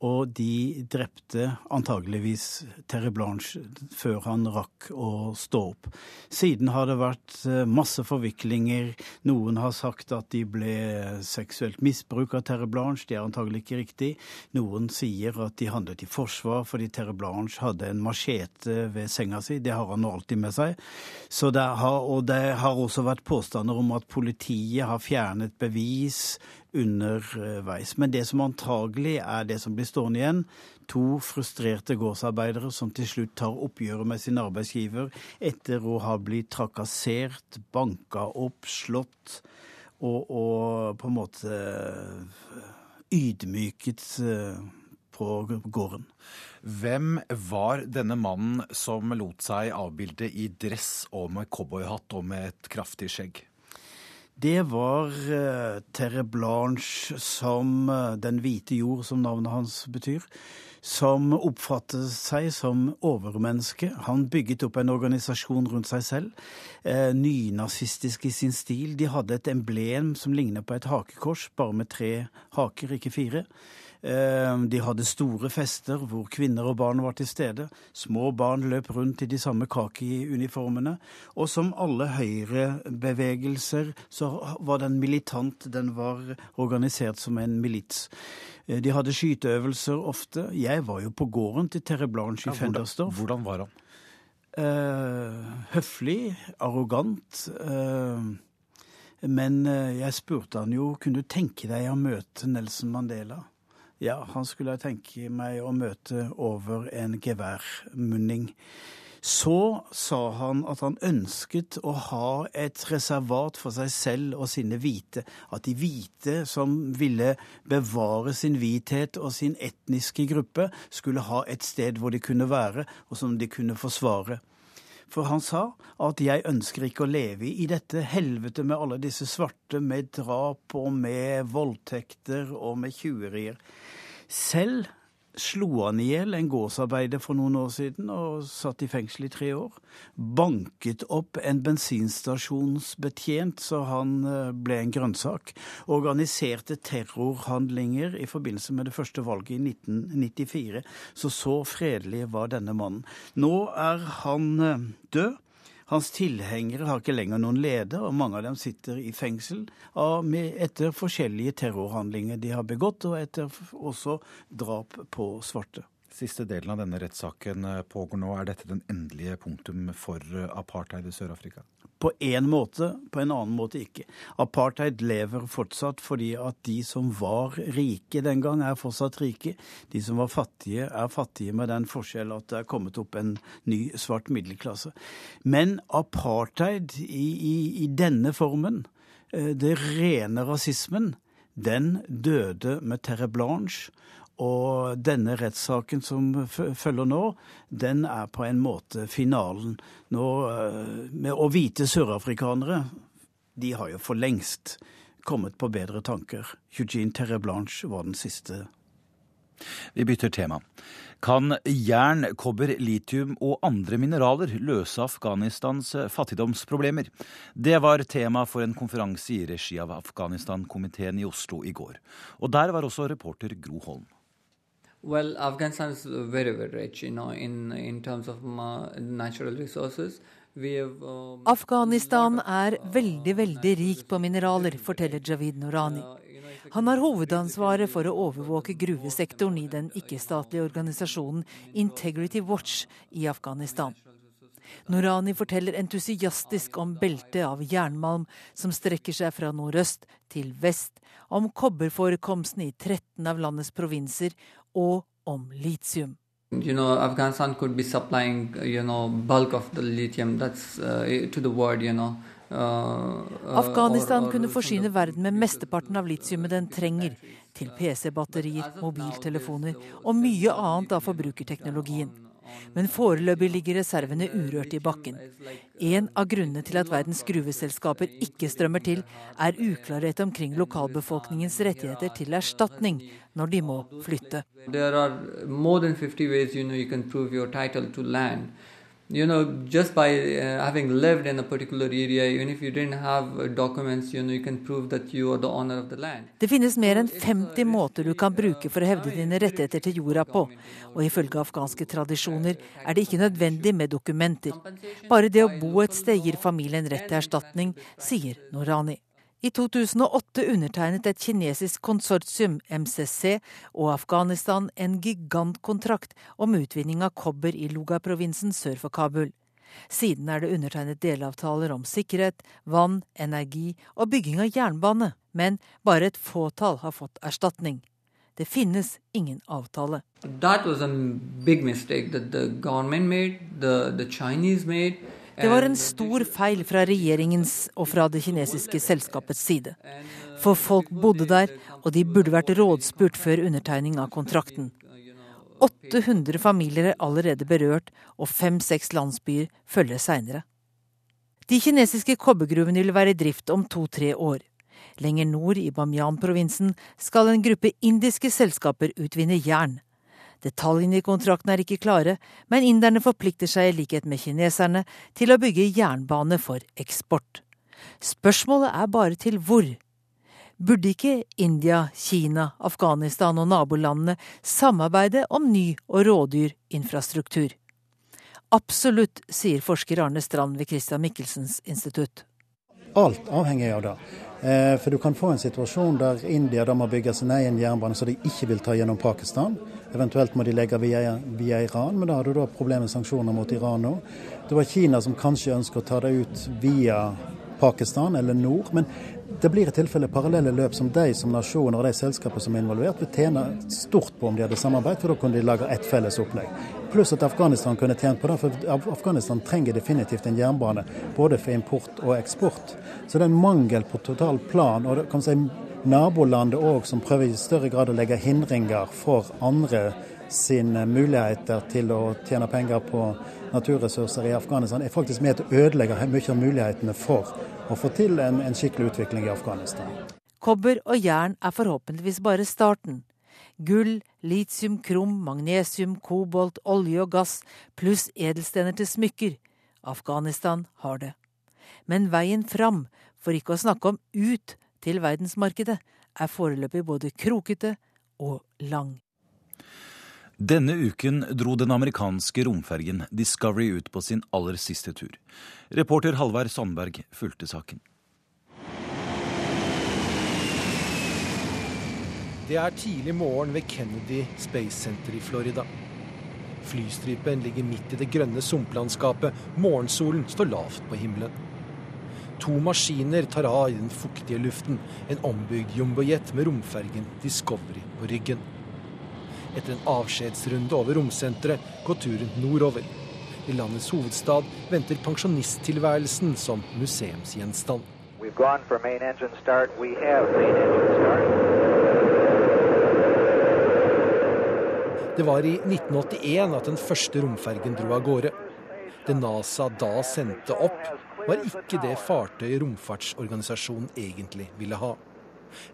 [SPEAKER 22] og de drepte antageligvis Terre Blanche før han rakk å stå opp. Siden har det vært masse forviklinger. Noen har sagt at de ble seksuelt misbruk av Terre Blanche. Det er antagelig ikke riktig. Noen sier at de handlet i forsvar fordi Terre Blanche hadde en machete ved senga si. Det har han alltid med seg. Det har, og det har også vært påstander om at politiet har fjernet bevis underveis. Men det som antagelig er det som blir stående igjen, to frustrerte gårdsarbeidere som til slutt tar oppgjøret med sin arbeidsgiver etter å ha blitt trakassert, banka opp, slått og, og på en måte ydmyket på gården.
[SPEAKER 2] Hvem var denne mannen som lot seg avbilde i dress og med cowboyhatt og med et kraftig skjegg?
[SPEAKER 22] Det var uh, Terre Blanche som uh, Den hvite jord, som navnet hans betyr, som oppfattet seg som overmenneske. Han bygget opp en organisasjon rundt seg selv, uh, nynazistisk i sin stil. De hadde et emblem som lignet på et hakekors, bare med tre haker, ikke fire. De hadde store fester hvor kvinner og barn var til stede. Små barn løp rundt i de samme kaki-uniformene. Og som alle høyrebevegelser så var den militant. Den var organisert som en milits. De hadde skyteøvelser ofte. Jeg var jo på gården til Terre Blanche i ja, Fendersdorf.
[SPEAKER 2] Hvordan var han?
[SPEAKER 22] Uh, høflig, arrogant. Uh, men jeg spurte han jo kunne du tenke deg å møte Nelson Mandela. Ja, han skulle jeg tenke meg å møte over en geværmunning. Så sa han at han ønsket å ha et reservat for seg selv og sine hvite. At de hvite som ville bevare sin hvithet og sin etniske gruppe, skulle ha et sted hvor de kunne være, og som de kunne forsvare. For han sa at 'jeg ønsker ikke å leve i dette helvete med alle disse svarte, med drap og med voldtekter og med tjuverier'. Selv slo han i hjel en gårdsarbeider for noen år siden og satt i fengsel i tre år. Banket opp en bensinstasjonsbetjent så han eh, ble en grønnsak. Organiserte terrorhandlinger i forbindelse med det første valget i 1994. Så så fredelig var denne mannen. Nå er han eh, død. Hans tilhengere har ikke lenger noen leder, og mange av dem sitter i fengsel etter forskjellige terrorhandlinger de har begått, og etter også drap på svarte.
[SPEAKER 2] Siste delen av denne rettssaken eh, pågår nå. Er dette den endelige punktum for eh, apartheid i Sør-Afrika?
[SPEAKER 22] På én måte, på en annen måte ikke. Apartheid lever fortsatt fordi at de som var rike den gang, er fortsatt rike. De som var fattige, er fattige med den forskjell at det er kommet opp en ny svart middelklasse. Men apartheid i, i, i denne formen, eh, det rene rasismen, den døde med Terre Blanche. Og denne rettssaken som følger nå, den er på en måte finalen. Nå, eh, med å vite sørafrikanere, de har jo for lengst kommet på bedre tanker. Eugene Terre Blanche var den siste.
[SPEAKER 2] Vi bytter tema. Kan jern, kobber, litium og andre mineraler løse Afghanistans fattigdomsproblemer? Det var tema for en konferanse i regi av Afghanistan-komiteen i Oslo i går. Og der var også reporter Gro Holm.
[SPEAKER 23] Well, Afghanistan is very, very rich, you know, in in terms of uh, natural resources. Have, um,
[SPEAKER 24] Afghanistan er veldig, veldig rik på mineraler, forteller Javid Norani. Han har hovedansvaret for å overvåke gruvesektoren i den ikke-statlige organisasjonen Integrity Watch i Afghanistan. Norani forteller entusiastisk om beltet av jernmalm som strekker seg fra nordøst til vest, om kobberforekomsten i 13 av landets provinser og om litium.
[SPEAKER 23] You know, Afghanistan could be supplying, you know, bulk of the lithium that's uh, to the world, you know.
[SPEAKER 24] Uh, uh, Afghanistan kunne forsyne verden med mesteparten av litiumet den trenger, til PC-batterier, mobiltelefoner og mye annet av forbrukerteknologien. Men foreløpig ligger reservene urørt i bakken. En av grunnene til at verdens gruveselskaper ikke strømmer til, er uklarhet omkring lokalbefolkningens rettigheter til erstatning når de må flytte.
[SPEAKER 23] There are more than 50 ways you know just by uh, having lived in a particular area, even if you didn't have uh, documents, you know, you can prove that you are the owner of the land.
[SPEAKER 24] Det finnes mer enn 50 måter du kan bruke for å hevde dine rettigheter til jorda på, og ifølge afghanske tradisjoner er det ikke nødvendig med dokumenter. Bare det å bo et sted gir familien rett til erstatning, sier Norani. I 2008 undertegnet et kinesisk konsortium, MCC, og Afghanistan en gigantkontrakt om utvinning av kobber i Luga-provinsen sør for Kabul. Siden er det undertegnet delavtaler om sikkerhet, vann, energi og bygging av jernbane, men bare et fåtall har fått erstatning. Det finnes ingen avtale.
[SPEAKER 23] That was a big mistake that the government made, the, the Chinese made.
[SPEAKER 24] Det var en stor feil fra regjeringens og fra det kinesiske selskapets side. For folk bodde der, og de burde vært rådspurt før undertegning av kontrakten. 800 familier er allerede berørt, og fem-seks landsbyer følger seinere. De kinesiske kobbergruvene vil være i drift om to-tre år. Lenger nord i Bamyan-provinsen skal en gruppe indiske selskaper utvinne jern. Detaljene i kontrakten er ikke klare, men inderne forplikter seg i likhet med kineserne til å bygge jernbane for eksport. Spørsmålet er bare til hvor. Burde ikke India, Kina, Afghanistan og nabolandene samarbeide om ny og rådyr infrastruktur? Absolutt, sier forsker Arne Strand ved Christian Michelsens institutt.
[SPEAKER 25] Alt avhenger av det. Eh, for du kan få en situasjon der India da må bygge sin egen jernbane som de ikke vil ta gjennom Pakistan. Eventuelt må de legge via, via Iran, men da har du da problemer med sanksjoner mot Iran nå. Det var Kina som kanskje ønsker å ta det ut via Pakistan eller nord. Men det blir i tilfelle parallelle løp som de som nasjon og de selskapene som er involvert, vil tjene stort på om de hadde samarbeid, for da kunne de lage ett felles opplegg. Pluss at Afghanistan kunne tjent på det, for Afghanistan trenger definitivt en jernbane. Både for import og eksport. Så det er en mangel på total plan. og det kan si Nabolandet òg som prøver i større grad å legge hindringer for andre sine muligheter til å tjene penger på naturressurser i Afghanistan, er faktisk med til å ødelegge mye av mulighetene for å få til en, en skikkelig utvikling i Afghanistan.
[SPEAKER 24] Kobber og jern er forhåpentligvis bare starten. Gull, litium, krom, magnesium, kobolt, olje og gass, pluss edelstener til smykker. Afghanistan har det. Men veien fram, for ikke å snakke om ut til verdensmarkedet, er foreløpig både krokete og lang.
[SPEAKER 2] Denne uken dro den amerikanske romfergen Discovery ut på sin aller siste tur. Reporter Halvard Sandberg fulgte saken.
[SPEAKER 26] Det er tidlig morgen ved Kennedy Space Center i Florida. Flystripen ligger midt i det grønne sumplandskapet. Morgensolen står lavt på himmelen. To maskiner tar av i den fuktige luften. En ombygd jumbojet med romfergen Discovery på ryggen. Etter en avskjedsrunde over romsenteret går turen nordover. I landets hovedstad venter pensjonisttilværelsen som museumsgjenstand. Det var i 1981 at den første romfergen dro av gårde. Det NASA da sendte opp, var ikke det fartøyet romfartsorganisasjonen egentlig ville ha.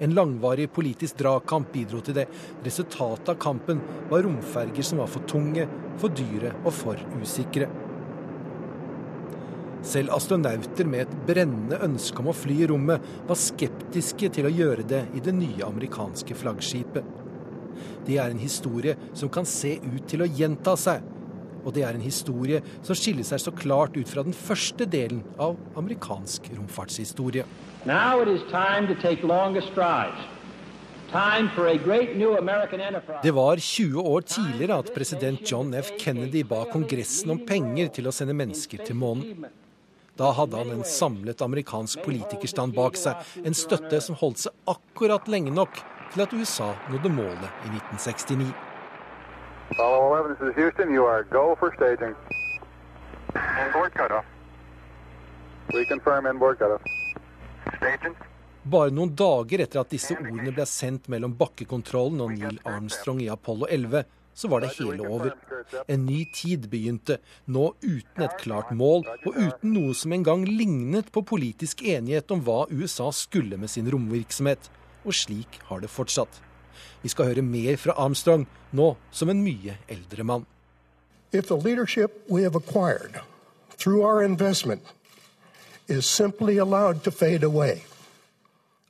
[SPEAKER 26] En langvarig politisk dragkamp bidro til det. Resultatet av kampen var romferger som var for tunge, for dyre og for usikre. Selv astronauter med et brennende ønske om å fly i rommet var skeptiske til å gjøre det i det nye amerikanske flaggskipet. Det er en historie som kan se ut til å gjenta seg. Og det er en historie som skiller seg så klart ut fra den første delen av amerikansk romfartshistorie. Det var 20 år tidligere at president John F. Kennedy ba Kongressen om penger til å sende mennesker til månen. Da hadde han en samlet amerikansk politikerstand bak seg, en støtte som holdt seg akkurat lenge nok til at USA nådde målet i 1969. Houston, you are go for staging. Inboard cutoff. We confirm inboard cutoff. Staging. Bare noen dager etter at disse ordene ble sendt mellom bakkekontrollen og Neil Armstrong i Apollo 11, så var det hele over. En ny tid begynte, nå uten et klart mål, og uten noe som engang lignet på politisk enighet om hva USA skulle med sin romvirksomhet. Og slik har det fortsatt. Vi skal høre mer fra Armstrong, nå som en mye eldre mann. If the leadership we have acquired through our investment is simply allowed to fade away,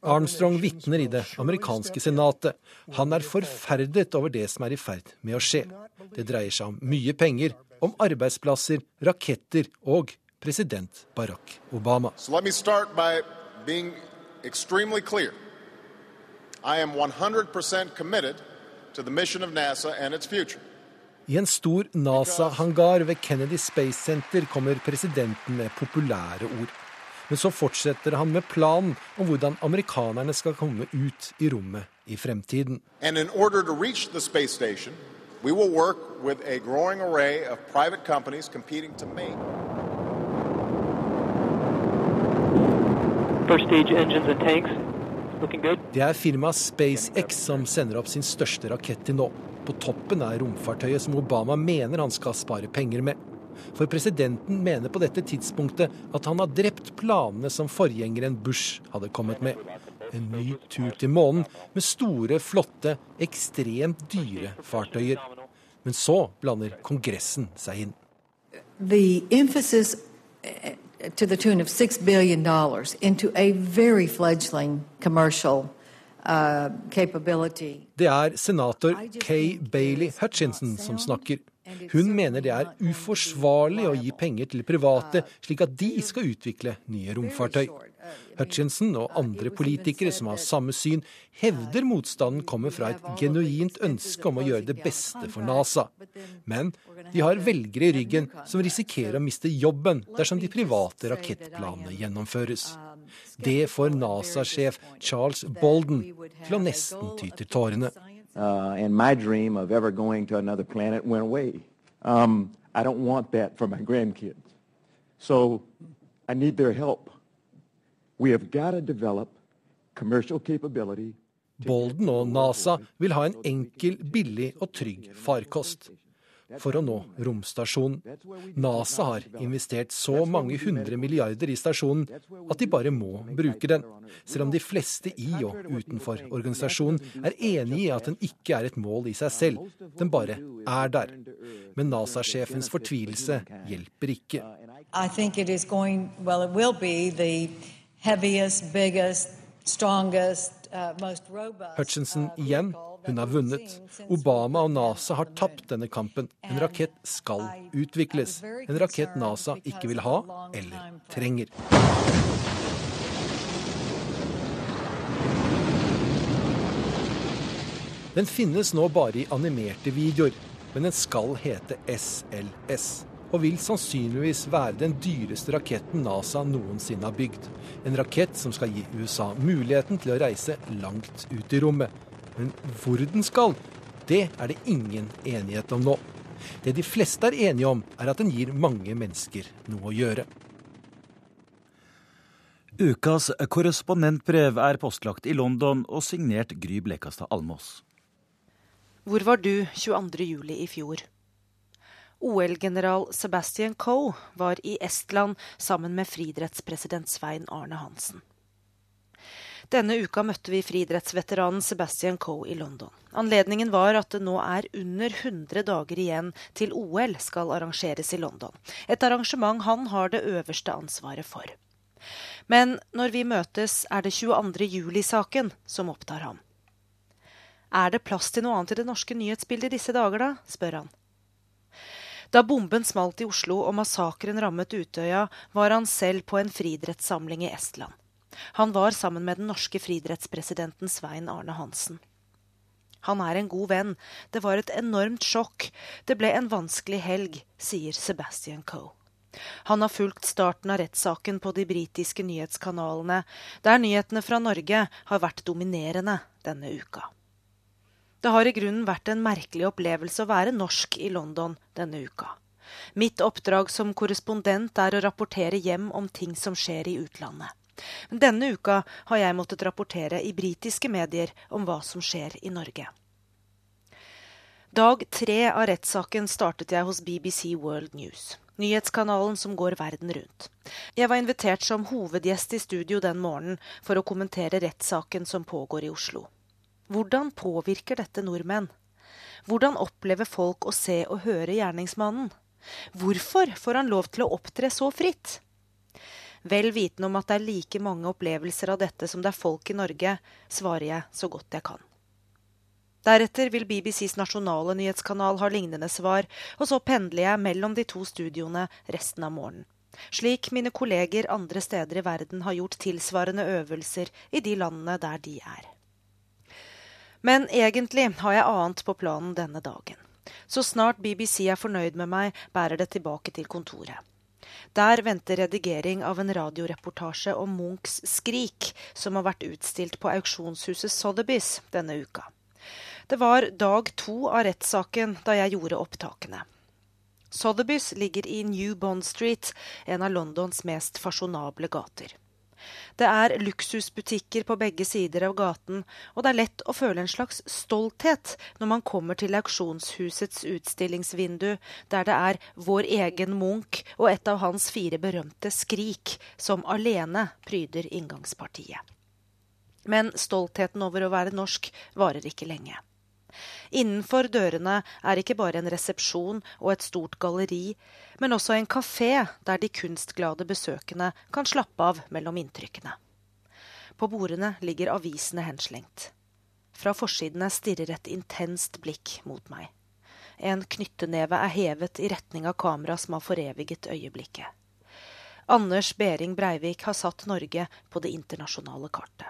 [SPEAKER 26] Armstrong vitner i det amerikanske senatet. Han er forferdet over det som er i ferd med å skje. Det dreier seg om mye penger, om arbeidsplasser, raketter og president Barack Obama. So let me start by being extremely clear. I am 100% committed to the mission of NASA and its future. I en stor NASA-hangar ved Kennedy Space Center kommer presidenten med populære ord. Men så fortsetter han med planen om hvordan amerikanerne skal komme ut i rommet i fremtiden. Station, Det er firmaet SpaceX som sender opp sin største rakett til nå. På toppen er romfartøyet som Obama mener han skal spare penger med. For presidenten mener på dette tidspunktet at han har drept planene som forgjengeren Bush hadde kommet med. En ny tur til månen med store, flotte, ekstremt dyre fartøyer. Men så blander Kongressen seg inn. The emphasis to the tune of $6 billion into a very fledgling commercial uh, capability. Det er senator Kay Bailey Hutchinson som snakker. Hun mener det er uforsvarlig å gi penger til private, slik at de skal utvikle nye romfartøy. Hutchinson og andre politikere som har samme syn, hevder motstanden kommer fra et genuint ønske om å gjøre det beste for NASA. Men de har velgere i ryggen som risikerer å miste jobben dersom de private rakettplanene gjennomføres. Det får NASA-sjef Charles Bolden til å nesten ty til tårene. uh, and my dream of ever going to another planet went away. Um, I don't want for my grandkids. So I need their help. We have got to develop commercial capability Bolden og NASA vil ha en enkel, billig og trygg farkost for å nå romstasjonen. NASA har investert så mange hundre milliarder i stasjonen at de bare må bruke den, selv om de fleste i og utenfor organisasjonen er enig i at den ikke er et mål i seg selv, den bare er der. Men NASA-sjefens fortvilelse hjelper ikke.
[SPEAKER 27] I think it is going, well, it will be the heaviest, biggest, strongest, uh, most robust.
[SPEAKER 26] Hutchinson igjen. Hun har vunnet. Obama og NASA har tapt denne kampen. En rakett skal utvikles. En rakett NASA ikke vil ha eller trenger. Den finnes nå bare i animerte videoer, men den skal hete SLS. Og vil sannsynligvis være den dyreste raketten NASA noensinne har bygd. En rakett som skal gi USA muligheten til å reise langt ut i rommet. Men hvor den skal, det er det ingen enighet om nå. Det de fleste er enige om, er at den gir mange mennesker noe å gjøre.
[SPEAKER 2] Ukas korrespondentbrev er postlagt i London og signert Gry Blekastad Almås.
[SPEAKER 28] Hvor var du 22. juli i fjor? OL-general Sebastian Coe var i Estland sammen med friidrettspresident Svein Arne Hansen. Denne uka møtte vi friidrettsveteranen Sebastian Coe i London. Anledningen var at det nå er under 100 dager igjen til OL skal arrangeres i London. Et arrangement han har det øverste ansvaret for. Men når vi møtes, er det 22. juli-saken som opptar ham. Er det plass til noe annet i det norske nyhetsbildet i disse dager, da? spør han. Da bomben smalt i Oslo og massakren rammet Utøya, var han selv på en friidrettssamling i Estland. Han var sammen med den norske friidrettspresidenten Svein Arne Hansen. Han er en god venn. Det var et enormt sjokk. Det ble en vanskelig helg, sier Sebastian Coe. Han har fulgt starten av rettssaken på de britiske nyhetskanalene, der nyhetene fra Norge har vært dominerende denne uka. Det har i grunnen vært en merkelig opplevelse å være norsk i London denne uka. Mitt oppdrag som korrespondent er å rapportere hjem om ting som skjer i utlandet. Men denne uka har jeg måttet rapportere i britiske medier om hva som skjer i Norge. Dag tre av rettssaken startet jeg hos BBC World News, nyhetskanalen som går verden rundt. Jeg var invitert som hovedgjest i studio den morgenen for å kommentere rettssaken som pågår i Oslo. Hvordan påvirker dette nordmenn? Hvordan opplever folk å se og høre gjerningsmannen? Hvorfor får han lov til å opptre så fritt? Vel vitende om at det er like mange opplevelser av dette som det er folk i Norge, svarer jeg så godt jeg kan. Deretter vil BBCs nasjonale nyhetskanal ha lignende svar, og så pendler jeg mellom de to studioene resten av morgenen. Slik mine kolleger andre steder i verden har gjort tilsvarende øvelser i de landene der de er. Men egentlig har jeg annet på planen denne dagen. Så snart BBC er fornøyd med meg, bærer det tilbake til kontoret. Der venter redigering av en radioreportasje om Munchs Skrik, som har vært utstilt på auksjonshuset Sotheby's denne uka. Det var dag to av rettssaken da jeg gjorde opptakene. Sotheby's ligger i New Bond Street, en av Londons mest fasjonable gater. Det er luksusbutikker på begge sider av gaten, og det er lett å føle en slags stolthet når man kommer til auksjonshusets utstillingsvindu, der det er vår egen Munch og et av hans fire berømte skrik som alene pryder inngangspartiet. Men stoltheten over å være norsk varer ikke lenge. Innenfor dørene er ikke bare en resepsjon og et stort galleri, men også en kafé der de kunstglade besøkende kan slappe av mellom inntrykkene. På bordene ligger avisene henslengt. Fra forsidene stirrer et intenst blikk mot meg. En knytteneve er hevet i retning av kameraet som har foreviget øyeblikket. Anders Behring Breivik har satt Norge på det internasjonale kartet.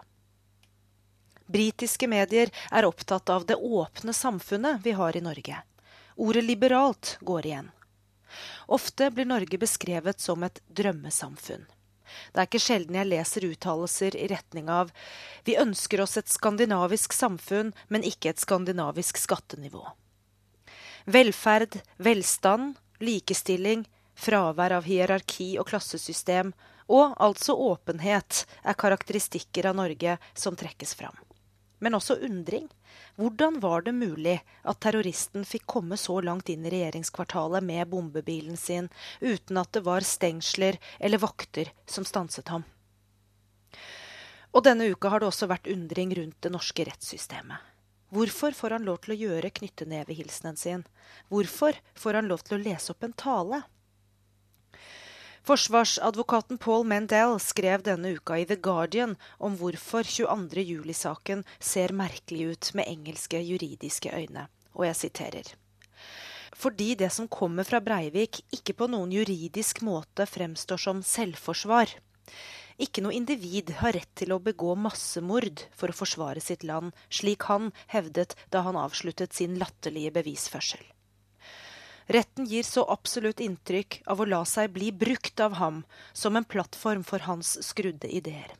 [SPEAKER 28] Britiske medier er opptatt av det åpne samfunnet vi har i Norge. Ordet liberalt går igjen. Ofte blir Norge beskrevet som et drømmesamfunn. Det er ikke sjelden jeg leser uttalelser i retning av vi ønsker oss et skandinavisk samfunn, men ikke et skandinavisk skattenivå. Velferd, velstand, likestilling, fravær av hierarki og klassesystem, og altså åpenhet, er karakteristikker av Norge som trekkes fram. Men også undring. Hvordan var det mulig at terroristen fikk komme så langt inn i regjeringskvartalet med bombebilen sin uten at det var stengsler eller vakter som stanset ham? Og denne uka har det også vært undring rundt det norske rettssystemet. Hvorfor får han lov til å gjøre knyttenevehilsenen sin? Hvorfor får han lov til å lese opp en tale? Forsvarsadvokaten Paul Mendel skrev denne uka i The Guardian om hvorfor 22. juli-saken ser merkelig ut med engelske juridiske øyne, og jeg siterer. Fordi det som kommer fra Breivik ikke på noen juridisk måte fremstår som selvforsvar. Ikke noe individ har rett til å begå massemord for å forsvare sitt land, slik han hevdet da han avsluttet sin latterlige bevisførsel. Retten gir så absolutt inntrykk av å la seg bli brukt av ham som en plattform for hans skrudde ideer.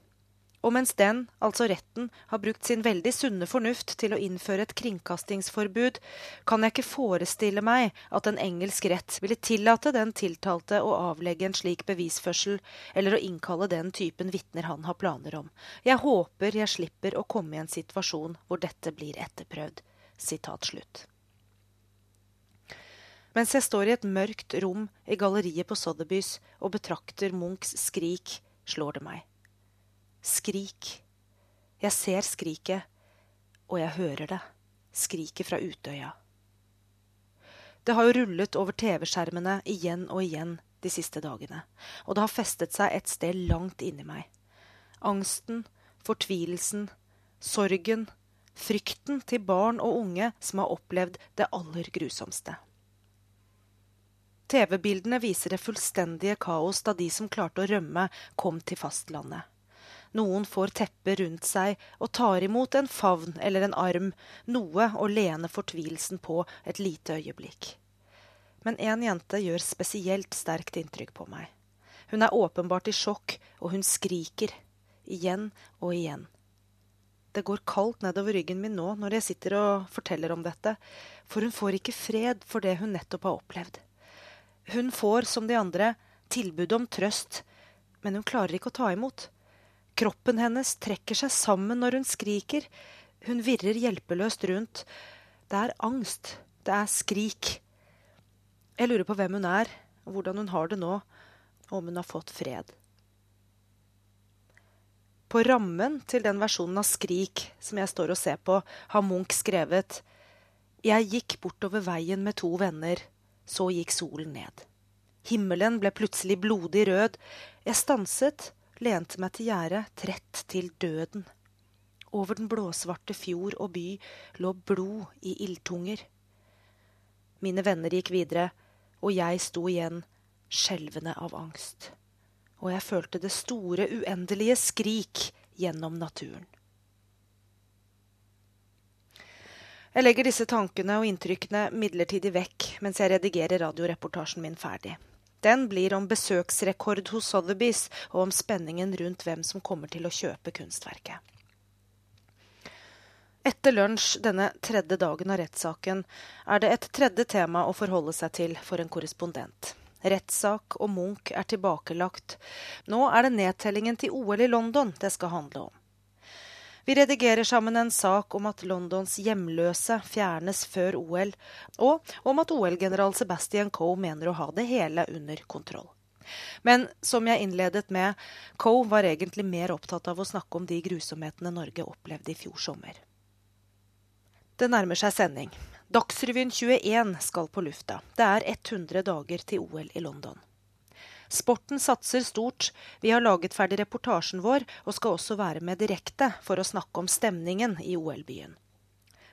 [SPEAKER 28] Og mens den, altså retten, har brukt sin veldig sunne fornuft til å innføre et kringkastingsforbud, kan jeg ikke forestille meg at en engelsk rett ville tillate den tiltalte å avlegge en slik bevisførsel, eller å innkalle den typen vitner han har planer om. Jeg håper jeg slipper å komme i en situasjon hvor dette blir etterprøvd. Sitat slutt. Mens jeg står i et mørkt rom i galleriet på Sotheby's og betrakter Munchs skrik, slår det meg. Skrik. Jeg ser skriket, og jeg hører det. Skriket fra Utøya. Det har jo rullet over TV-skjermene igjen og igjen de siste dagene, og det har festet seg et sted langt inni meg. Angsten, fortvilelsen, sorgen, frykten til barn og unge som har opplevd det aller grusomste. TV-bildene viser det fullstendige kaos da de som klarte å rømme, kom til fastlandet. Noen får teppe rundt seg og tar imot en favn eller en arm, noe å lene fortvilelsen på et lite øyeblikk. Men én jente gjør spesielt sterkt inntrykk på meg. Hun er åpenbart i sjokk, og hun skriker. Igjen og igjen. Det går kaldt nedover ryggen min nå når jeg sitter og forteller om dette, for hun får ikke fred for det hun nettopp har opplevd. Hun får, som de andre, tilbud om trøst, men hun klarer ikke å ta imot. Kroppen hennes trekker seg sammen når hun skriker. Hun virrer hjelpeløst rundt. Det er angst. Det er skrik. Jeg lurer på hvem hun er, og hvordan hun har det nå, og om hun har fått fred. På rammen til den versjonen av Skrik som jeg står og ser på, har Munch skrevet Jeg gikk bortover veien med to venner. Så gikk solen ned. Himmelen ble plutselig blodig rød. Jeg stanset, lente meg til gjerdet, trett til døden. Over den blåsvarte fjord og by lå blod i ildtunger. Mine venner gikk videre, og jeg sto igjen, skjelvende av angst. Og jeg følte det store, uendelige skrik gjennom naturen. Jeg legger disse tankene og inntrykkene midlertidig vekk mens jeg redigerer radioreportasjen min ferdig. Den blir om besøksrekord hos Sotheby's og om spenningen rundt hvem som kommer til å kjøpe kunstverket. Etter lunsj denne tredje dagen av rettssaken er det et tredje tema å forholde seg til for en korrespondent. Rettssak og Munch er tilbakelagt. Nå er det nedtellingen til OL i London det skal handle om. Vi redigerer sammen en sak om at Londons hjemløse fjernes før OL, og om at OL-general Sebastian Coe mener å ha det hele under kontroll. Men som jeg innledet med, Coe var egentlig mer opptatt av å snakke om de grusomhetene Norge opplevde i fjor sommer. Det nærmer seg sending. Dagsrevyen 21 skal på lufta. Det er 100 dager til OL i London. Sporten satser stort. Vi har laget ferdig reportasjen vår, og skal også være med direkte for å snakke om stemningen i OL-byen.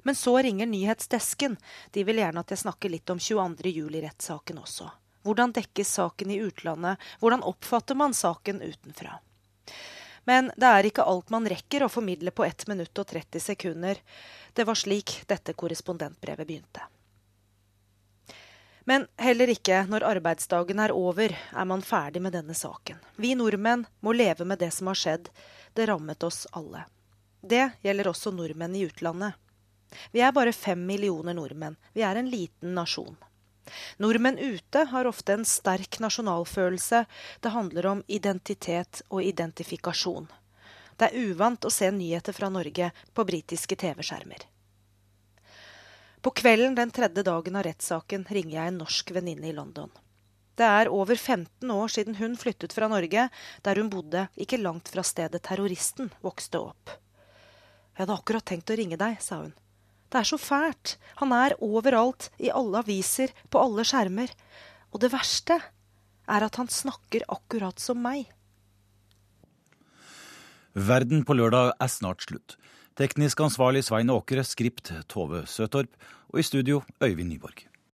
[SPEAKER 28] Men så ringer nyhetsdesken. De vil gjerne at jeg snakker litt om 22. juli-rettssaken også. Hvordan dekkes saken i utlandet? Hvordan oppfatter man saken utenfra? Men det er ikke alt man rekker å formidle på 1 minutt og 30 sekunder. Det var slik dette korrespondentbrevet begynte. Men heller ikke når arbeidsdagen er over, er man ferdig med denne saken. Vi nordmenn må leve med det som har skjedd. Det rammet oss alle. Det gjelder også nordmenn i utlandet. Vi er bare fem millioner nordmenn. Vi er en liten nasjon. Nordmenn ute har ofte en sterk nasjonalfølelse. Det handler om identitet og identifikasjon. Det er uvant å se nyheter fra Norge på britiske TV-skjermer. På kvelden den tredje dagen av rettssaken ringer jeg en norsk venninne i London. Det er over 15 år siden hun flyttet fra Norge, der hun bodde ikke langt fra stedet terroristen vokste opp. Jeg hadde akkurat tenkt å ringe deg, sa hun. Det er så fælt. Han er overalt, i alle aviser, på alle skjermer. Og det verste er at han snakker akkurat som meg.
[SPEAKER 2] Verden på lørdag er snart slutt. Teknisk ansvarlig Svein Åkre, skript Tove Søtorp, og i studio Øyvind Nyborg.